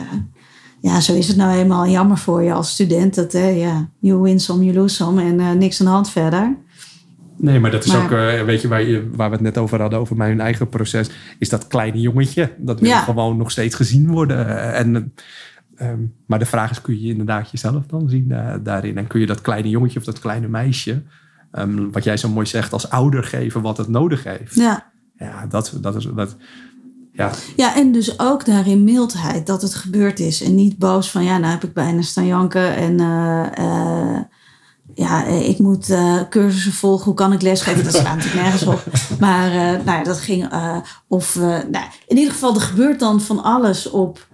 B: ja, zo is het nou eenmaal jammer voor je als student. Dat, hè, ja, you win some, you lose some en eh, niks aan de hand verder.
A: Nee, maar dat is
B: Maar-
A: ook, eh, weet je, waar, je, waar we het net over hadden, over mijn eigen proces, is dat kleine jongetje. Dat wil
B: Ja.
A: gewoon nog steeds gezien worden. Eh, En, eh, ehm, maar de vraag is, kun je inderdaad jezelf dan zien daarin? En kun je dat kleine jongetje of dat kleine meisje, ehm, wat jij zo mooi zegt, als ouder geven wat het nodig heeft?
B: Ja.
A: Ja, dat, dat is, dat, ja,
B: Ja, en dus ook daarin mildheid dat het gebeurd is. En niet boos van, ja, nou heb ik bijna staan janken. En ja, eh, ik moet eh, cursussen volgen. Hoe kan ik lesgeven? Dat slaat natuurlijk nergens op. Maar eh, nou ja, dat ging... of, nou, in ieder geval, er gebeurt dan van alles op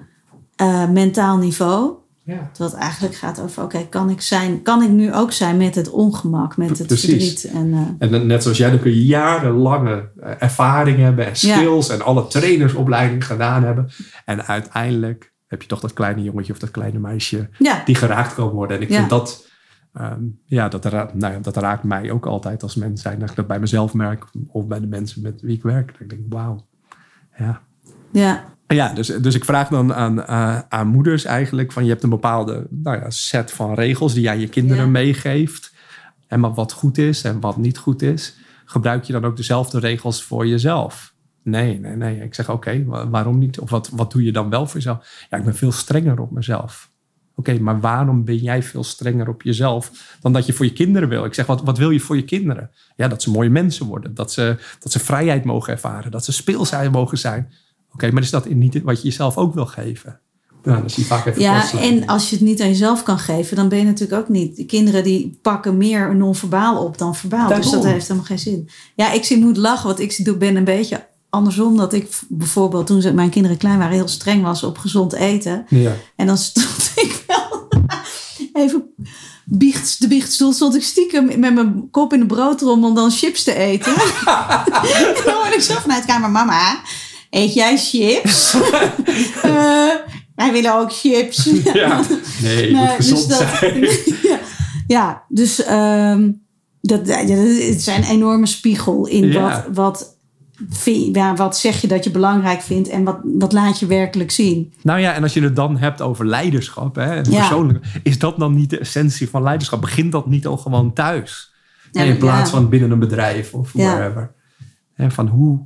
B: mentaal niveau.
A: ja.
B: Het eigenlijk gaat over, oké, kan ik zijn... Kan ik nu ook zijn met het ongemak, met het
A: Precies.
B: verdriet? En,
A: En net zoals jij, dan kun je jarenlange ervaring hebben en
B: Ja.
A: skills en alle trainersopleiding gedaan hebben. En uiteindelijk heb je toch dat kleine jongetje of dat kleine meisje
B: ja,
A: die geraakt kan worden. En ik vind dat, ehm, ja, dat, ra- nou dat raakt mij ook altijd als mens zijn. Dat ik dat bij mezelf merk of bij de mensen met wie ik werk. Dat ik denk, wauw. Ja.
B: ja,
A: Ja, dus, dus ik vraag dan aan, eh, aan moeders eigenlijk van je hebt een bepaalde nou ja, set van regels die jij je kinderen
B: Ja.
A: meegeeft. En maar wat goed is en wat niet goed is. Gebruik je dan ook dezelfde regels voor jezelf? Nee, nee, nee. Ik zeg oké, wa- waarom niet? Of wat, wat doe je dan wel voor jezelf? Ja, ik ben veel strenger op mezelf. Oké, maar waarom ben jij veel strenger op jezelf dan dat je voor je kinderen wil? Ik zeg, wat, wat wil je voor je kinderen? Ja, dat ze mooie mensen worden. Dat ze, dat ze vrijheid mogen ervaren. Dat ze speelsheid mogen zijn. Oké, maar is dat niet wat je jezelf ook wil geven? Nou, dan zie je vaak even
B: Ja,
A: kortsluiting.
B: en als je het niet aan jezelf kan geven, dan ben je natuurlijk ook niet. De kinderen die pakken meer non-verbaal op dan verbaal. Dus dat heeft helemaal geen zin. Ja, ik zie moet lachen, want ik doe- ben een beetje andersom. Dat ik bijvoorbeeld toen ze, mijn kinderen klein waren heel streng was op gezond eten.
A: Ja.
B: En dan stond ik even biecht, de biechtstoel stond ik stiekem met mijn kop in de om dan chips te eten. en dan hoorde ik zo vanuit de kamer, mama, eet jij chips? Eh, wij willen ook chips.
A: ja. Nee, je moet gezond
B: dus dat-
A: zijn.
B: ja, ja, dus ehm, dat, ja, het is een enorme spiegel in
A: Ja.
B: wat, wat, vind- ja, wat zeg je dat je belangrijk vindt en wat, wat laat je werkelijk zien.
A: Nou ja, en als je het dan hebt over leiderschap, hè, en
B: Ja.
A: persoonlijk, is dat dan niet de essentie van leiderschap? Begint dat niet al gewoon thuis?
B: Ja,
A: in plaats van binnen een bedrijf of wherever. Hè, van hoe,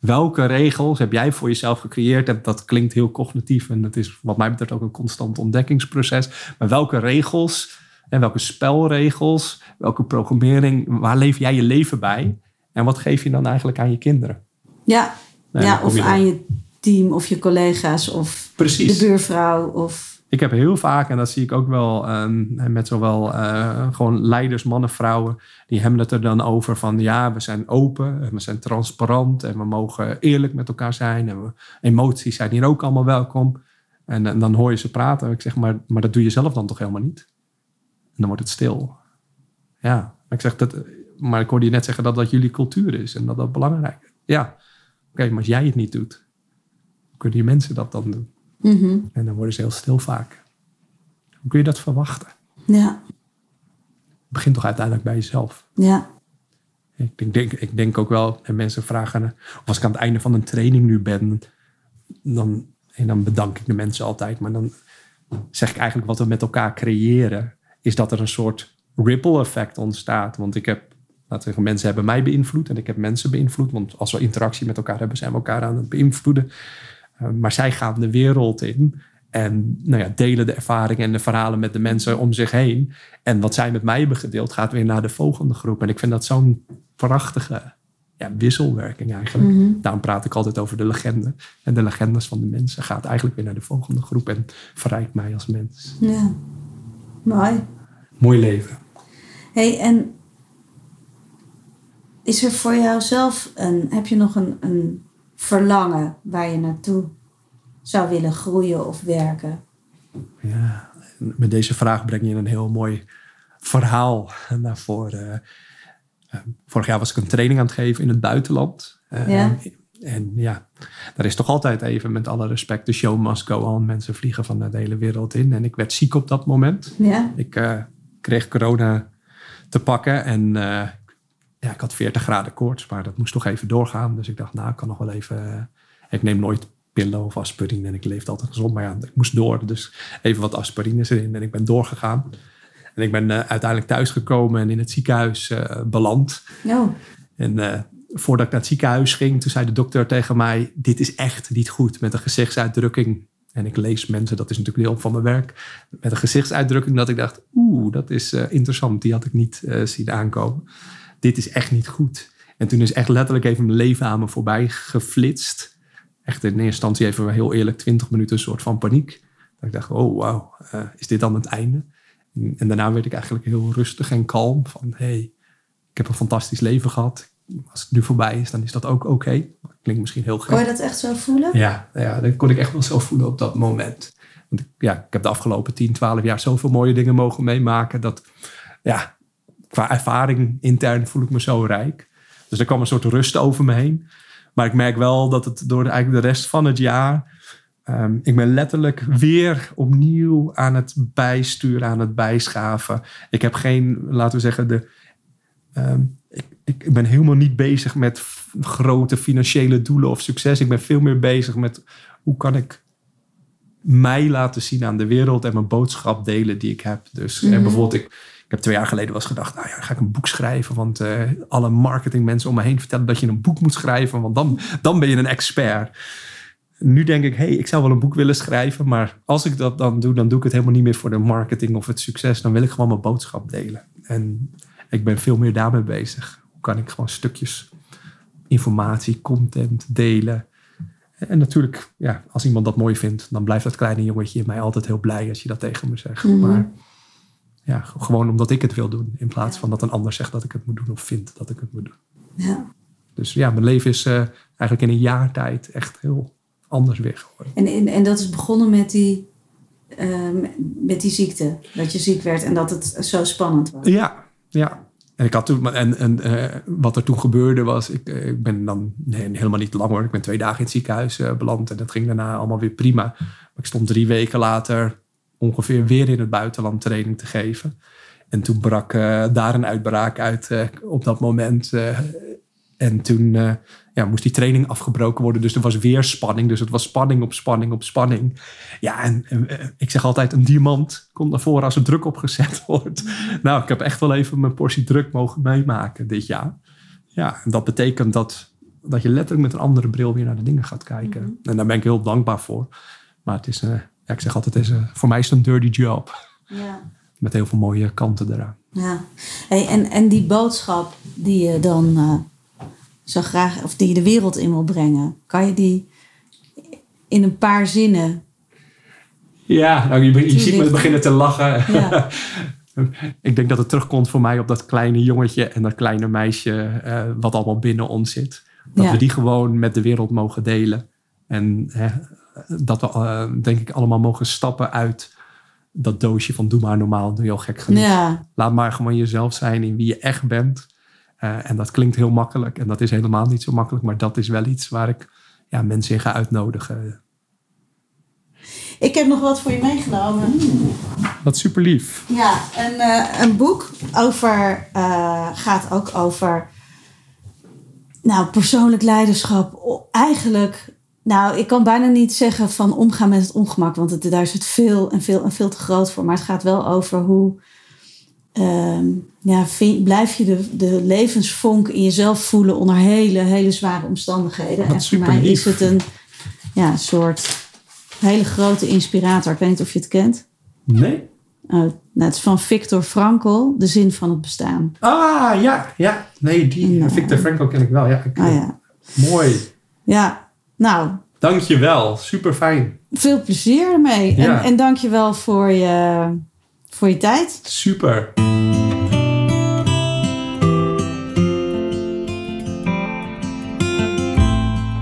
A: welke regels heb jij voor jezelf gecreëerd? En dat klinkt heel cognitief en dat is wat mij betreft ook een constant ontdekkingsproces. Maar welke regels en welke spelregels, welke programmering, waar leef jij je leven bij? En wat geef je dan eigenlijk aan je kinderen?
B: Ja, ja of aan je team of je collega's of
A: Precies.
B: de buurvrouw. Of,
A: Ik heb heel vaak, en dat zie ik ook wel ehm, met zowel eh, gewoon leiders, mannen, vrouwen, die hebben het er dan over van ja, we zijn open en we zijn transparant en we mogen eerlijk met elkaar zijn en we, emoties zijn hier ook allemaal welkom. En, en dan hoor je ze praten. Ik zeg, maar, maar dat doe je zelf dan toch helemaal niet? En dan wordt het stil. Ja, ik zeg dat, maar ik hoorde je net zeggen dat dat jullie cultuur is en dat dat belangrijk is. Ja, oké, maar als jij het niet doet, kunnen die mensen dat dan doen?
B: Mhm.
A: En dan worden ze heel stil vaak. Hoe kun je dat verwachten?
B: Ja,
A: Het begint toch uiteindelijk bij jezelf.
B: ja,
A: Ik denk, denk, ik denk ook wel, en mensen vragen, of als ik aan het einde van een training nu ben, dan, en dan bedank ik de mensen altijd, maar dan zeg ik eigenlijk wat we met elkaar creëren, is dat er een soort ripple effect ontstaat. Want ik heb, laten we zeggen, mensen hebben mij beïnvloed en ik heb mensen beïnvloed, want als we interactie met elkaar hebben, zijn we elkaar aan het beïnvloeden. Uh, maar zij gaan de wereld in en nou ja, delen de ervaringen en de verhalen met de mensen om zich heen. En wat zij met mij hebben gedeeld, gaat weer naar de volgende groep. En ik vind dat zo'n prachtige ja, wisselwerking eigenlijk.
B: Mhm.
A: Daarom praat ik altijd over de legende. En de legendes van de mensen gaat eigenlijk weer naar de volgende groep en verrijkt mij als mens.
B: ja. Mooi.
A: Mooi leven.
B: hey, en is er voor jou zelf een, heb je nog een, een verlangen waar je naartoe zou willen groeien of werken?
A: Ja, met deze vraag breng je een heel mooi verhaal naar voren. Uh, vorig jaar was ik een training aan het geven in het buitenland. Uh,
B: Ja.
A: En ja, daar is toch altijd even met alle respect, de show must go on. Mensen vliegen van de hele wereld in. En ik werd ziek op dat moment.
B: Ja,
A: Ik eh, kreeg corona te pakken en eh, ja, ik had 40 graden koorts, maar dat moest toch even doorgaan. Dus ik dacht, nou, ik kan nog wel even. eh, ik neem nooit pillen of aspirine en ik leefde altijd gezond, maar ja, ik moest door. Dus even wat aspirines erin en ik ben doorgegaan. En ik ben eh, uiteindelijk thuisgekomen en in het ziekenhuis eh, beland.
B: oh,
A: En voordat ik naar het ziekenhuis ging, toen zei de dokter tegen mij: Dit is echt niet goed. Met een gezichtsuitdrukking. En ik lees mensen, dat is natuurlijk deel van mijn werk. Met een gezichtsuitdrukking dat ik dacht: Oeh, dat is interessant. Die had ik niet zien aankomen. Dit is echt niet goed. En toen is echt letterlijk even mijn leven aan me voorbij geflitst. Echt in eerste instantie even heel eerlijk 20 minuten een soort van paniek. Dat ik dacht: Oh, wauw, eh, is dit dan het einde? En, en daarna werd ik eigenlijk heel rustig en kalm. Van hey, ik heb een fantastisch leven gehad. Als het nu voorbij is, dan is dat ook oké. Klinkt misschien heel
B: kon je
A: gek.
B: dat echt zo voelen?
A: Ja, ja, dat kon ik echt wel zo voelen op dat moment. Want ik, ja, ik heb de afgelopen 10, 12 jaar zoveel mooie dingen mogen meemaken. Dat ja, qua ervaring intern voel ik me zo rijk. Dus er kwam een soort rust over me heen. Maar ik merk wel dat het door de, eigenlijk de rest van het jaar. ehm, ik ben letterlijk weer opnieuw aan het bijsturen, aan het bijschaven. Ik heb geen, laten we zeggen, de. ehm, ik, ik ben helemaal niet bezig met grote financiële doelen of succes. Ik ben veel meer bezig met hoe kan ik mij laten zien aan de wereld en mijn boodschap delen die ik heb. Dus eh,
B: Mhm.
A: bijvoorbeeld, ik heb twee jaar geleden wel eens gedacht, nou ja, ga ik een boek schrijven. Want eh, alle marketingmensen om me heen vertellen dat je een boek moet schrijven, want dan, dan ben je een expert. Nu denk ik, hey, ik zou wel een boek willen schrijven, maar als ik dat dan doe, dan doe ik het helemaal niet meer voor de marketing of het succes. Dan wil ik gewoon mijn boodschap delen. En ik ben veel meer daarmee bezig. Hoe kan ik gewoon stukjes informatie, content delen? En natuurlijk, ja, als iemand dat mooi vindt, dan blijft dat kleine jongetje in mij altijd heel blij als je dat tegen me zegt.
B: Mhm.
A: Maar ja, gewoon omdat ik het wil doen, in plaats van dat een ander zegt dat ik het moet doen of vindt dat ik het moet doen.
B: Ja.
A: Dus ja, mijn leven is eh, eigenlijk in een jaar tijd echt heel anders weer geworden.
B: En, en, en dat is begonnen met die, ehm, met die ziekte. Dat je ziek werd en dat het zo spannend was.
A: Ja, ja. En, ik had toen, en, en eh, wat er toen gebeurde was, ik, eh, ik ben dan nee, helemaal niet lang hoor. Ik ben twee dagen in het ziekenhuis beland en dat ging daarna allemaal weer prima. Maar ik stond drie weken later ongeveer weer in het buitenland training te geven. En toen brak eh, daar een uitbraak uit eh, op dat moment. eh, en toen ja, moest die training afgebroken worden. Dus er was weer spanning. Dus het was spanning op spanning op spanning. Ja, en ik zeg altijd, een diamant komt naar voren als er druk opgezet wordt. Nou, ik heb echt wel even mijn portie druk mogen meemaken dit jaar. Ja, en dat betekent dat, dat je letterlijk met een andere bril weer naar de dingen gaat kijken. En daar ben ik heel dankbaar voor. Maar het is, ja, ik zeg altijd, is, eh, voor mij is het een dirty job.
B: Ja.
A: Met heel veel mooie kanten eraan.
B: ja. Hey, en, en die boodschap die je dan eh, zo graag, of die je de wereld in wil brengen, kan je die in een paar zinnen.
A: Ja, nou, je, je ziet me beginnen te lachen.
B: Ja.
A: ik denk dat het terugkomt voor mij op dat kleine jongetje en dat kleine meisje, eh, wat allemaal binnen ons zit. Dat
B: Ja.
A: we die gewoon met de wereld mogen delen. En hè, dat we eh, denk ik allemaal mogen stappen uit dat doosje van doe maar normaal, doe je al gek genoeg.
B: Ja,
A: Laat maar gewoon jezelf zijn in wie je echt bent. Eh, en dat klinkt heel makkelijk en dat is helemaal niet zo makkelijk, maar dat is wel iets waar ik ja, mensen in ga uitnodigen.
B: ik heb nog wat voor je meegenomen.
A: Wat super lief.
B: Ja, een, eh, een boek over, eh, gaat ook over nou, persoonlijk leiderschap. Eigenlijk, nou, ik kan bijna niet zeggen van omgaan met het ongemak, want het, daar is het veel en veel en veel te groot voor. Maar het gaat wel over hoe ehm, ja, vind- blijf je de, de levensvonk in jezelf voelen onder hele, hele zware omstandigheden. En voor mij
A: lief.
B: is het een ja, soort hele grote inspirator. Ik weet niet of je het kent.
A: Nee?
B: Nou, het is van Viktor Frankl, De Zin van het Bestaan.
A: Ah, ja, ja. Nee, die
B: Ja.
A: Victor Frankl ken ik wel. Ja, ik,
B: Oh ja.
A: Mooi.
B: Ja, nou,
A: Dankjewel. Super fijn.
B: veel plezier ermee.
A: Ja.
B: En, en dank je wel voor je, voor je tijd.
A: Super.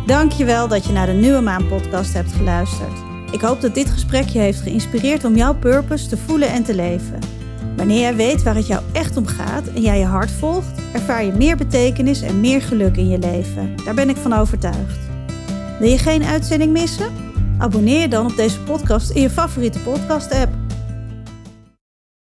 B: Dank je wel dat je naar de Nieuwe Maan podcast hebt geluisterd. Ik hoop dat dit gesprek je heeft geïnspireerd om jouw purpose te voelen en te leven. Wanneer jij weet waar het jou echt om gaat en jij je hart volgt, ervaar je meer betekenis en meer geluk in je leven. Daar ben ik van overtuigd. Wil je geen uitzending missen? Abonneer je dan op deze podcast in je favoriete podcast-app.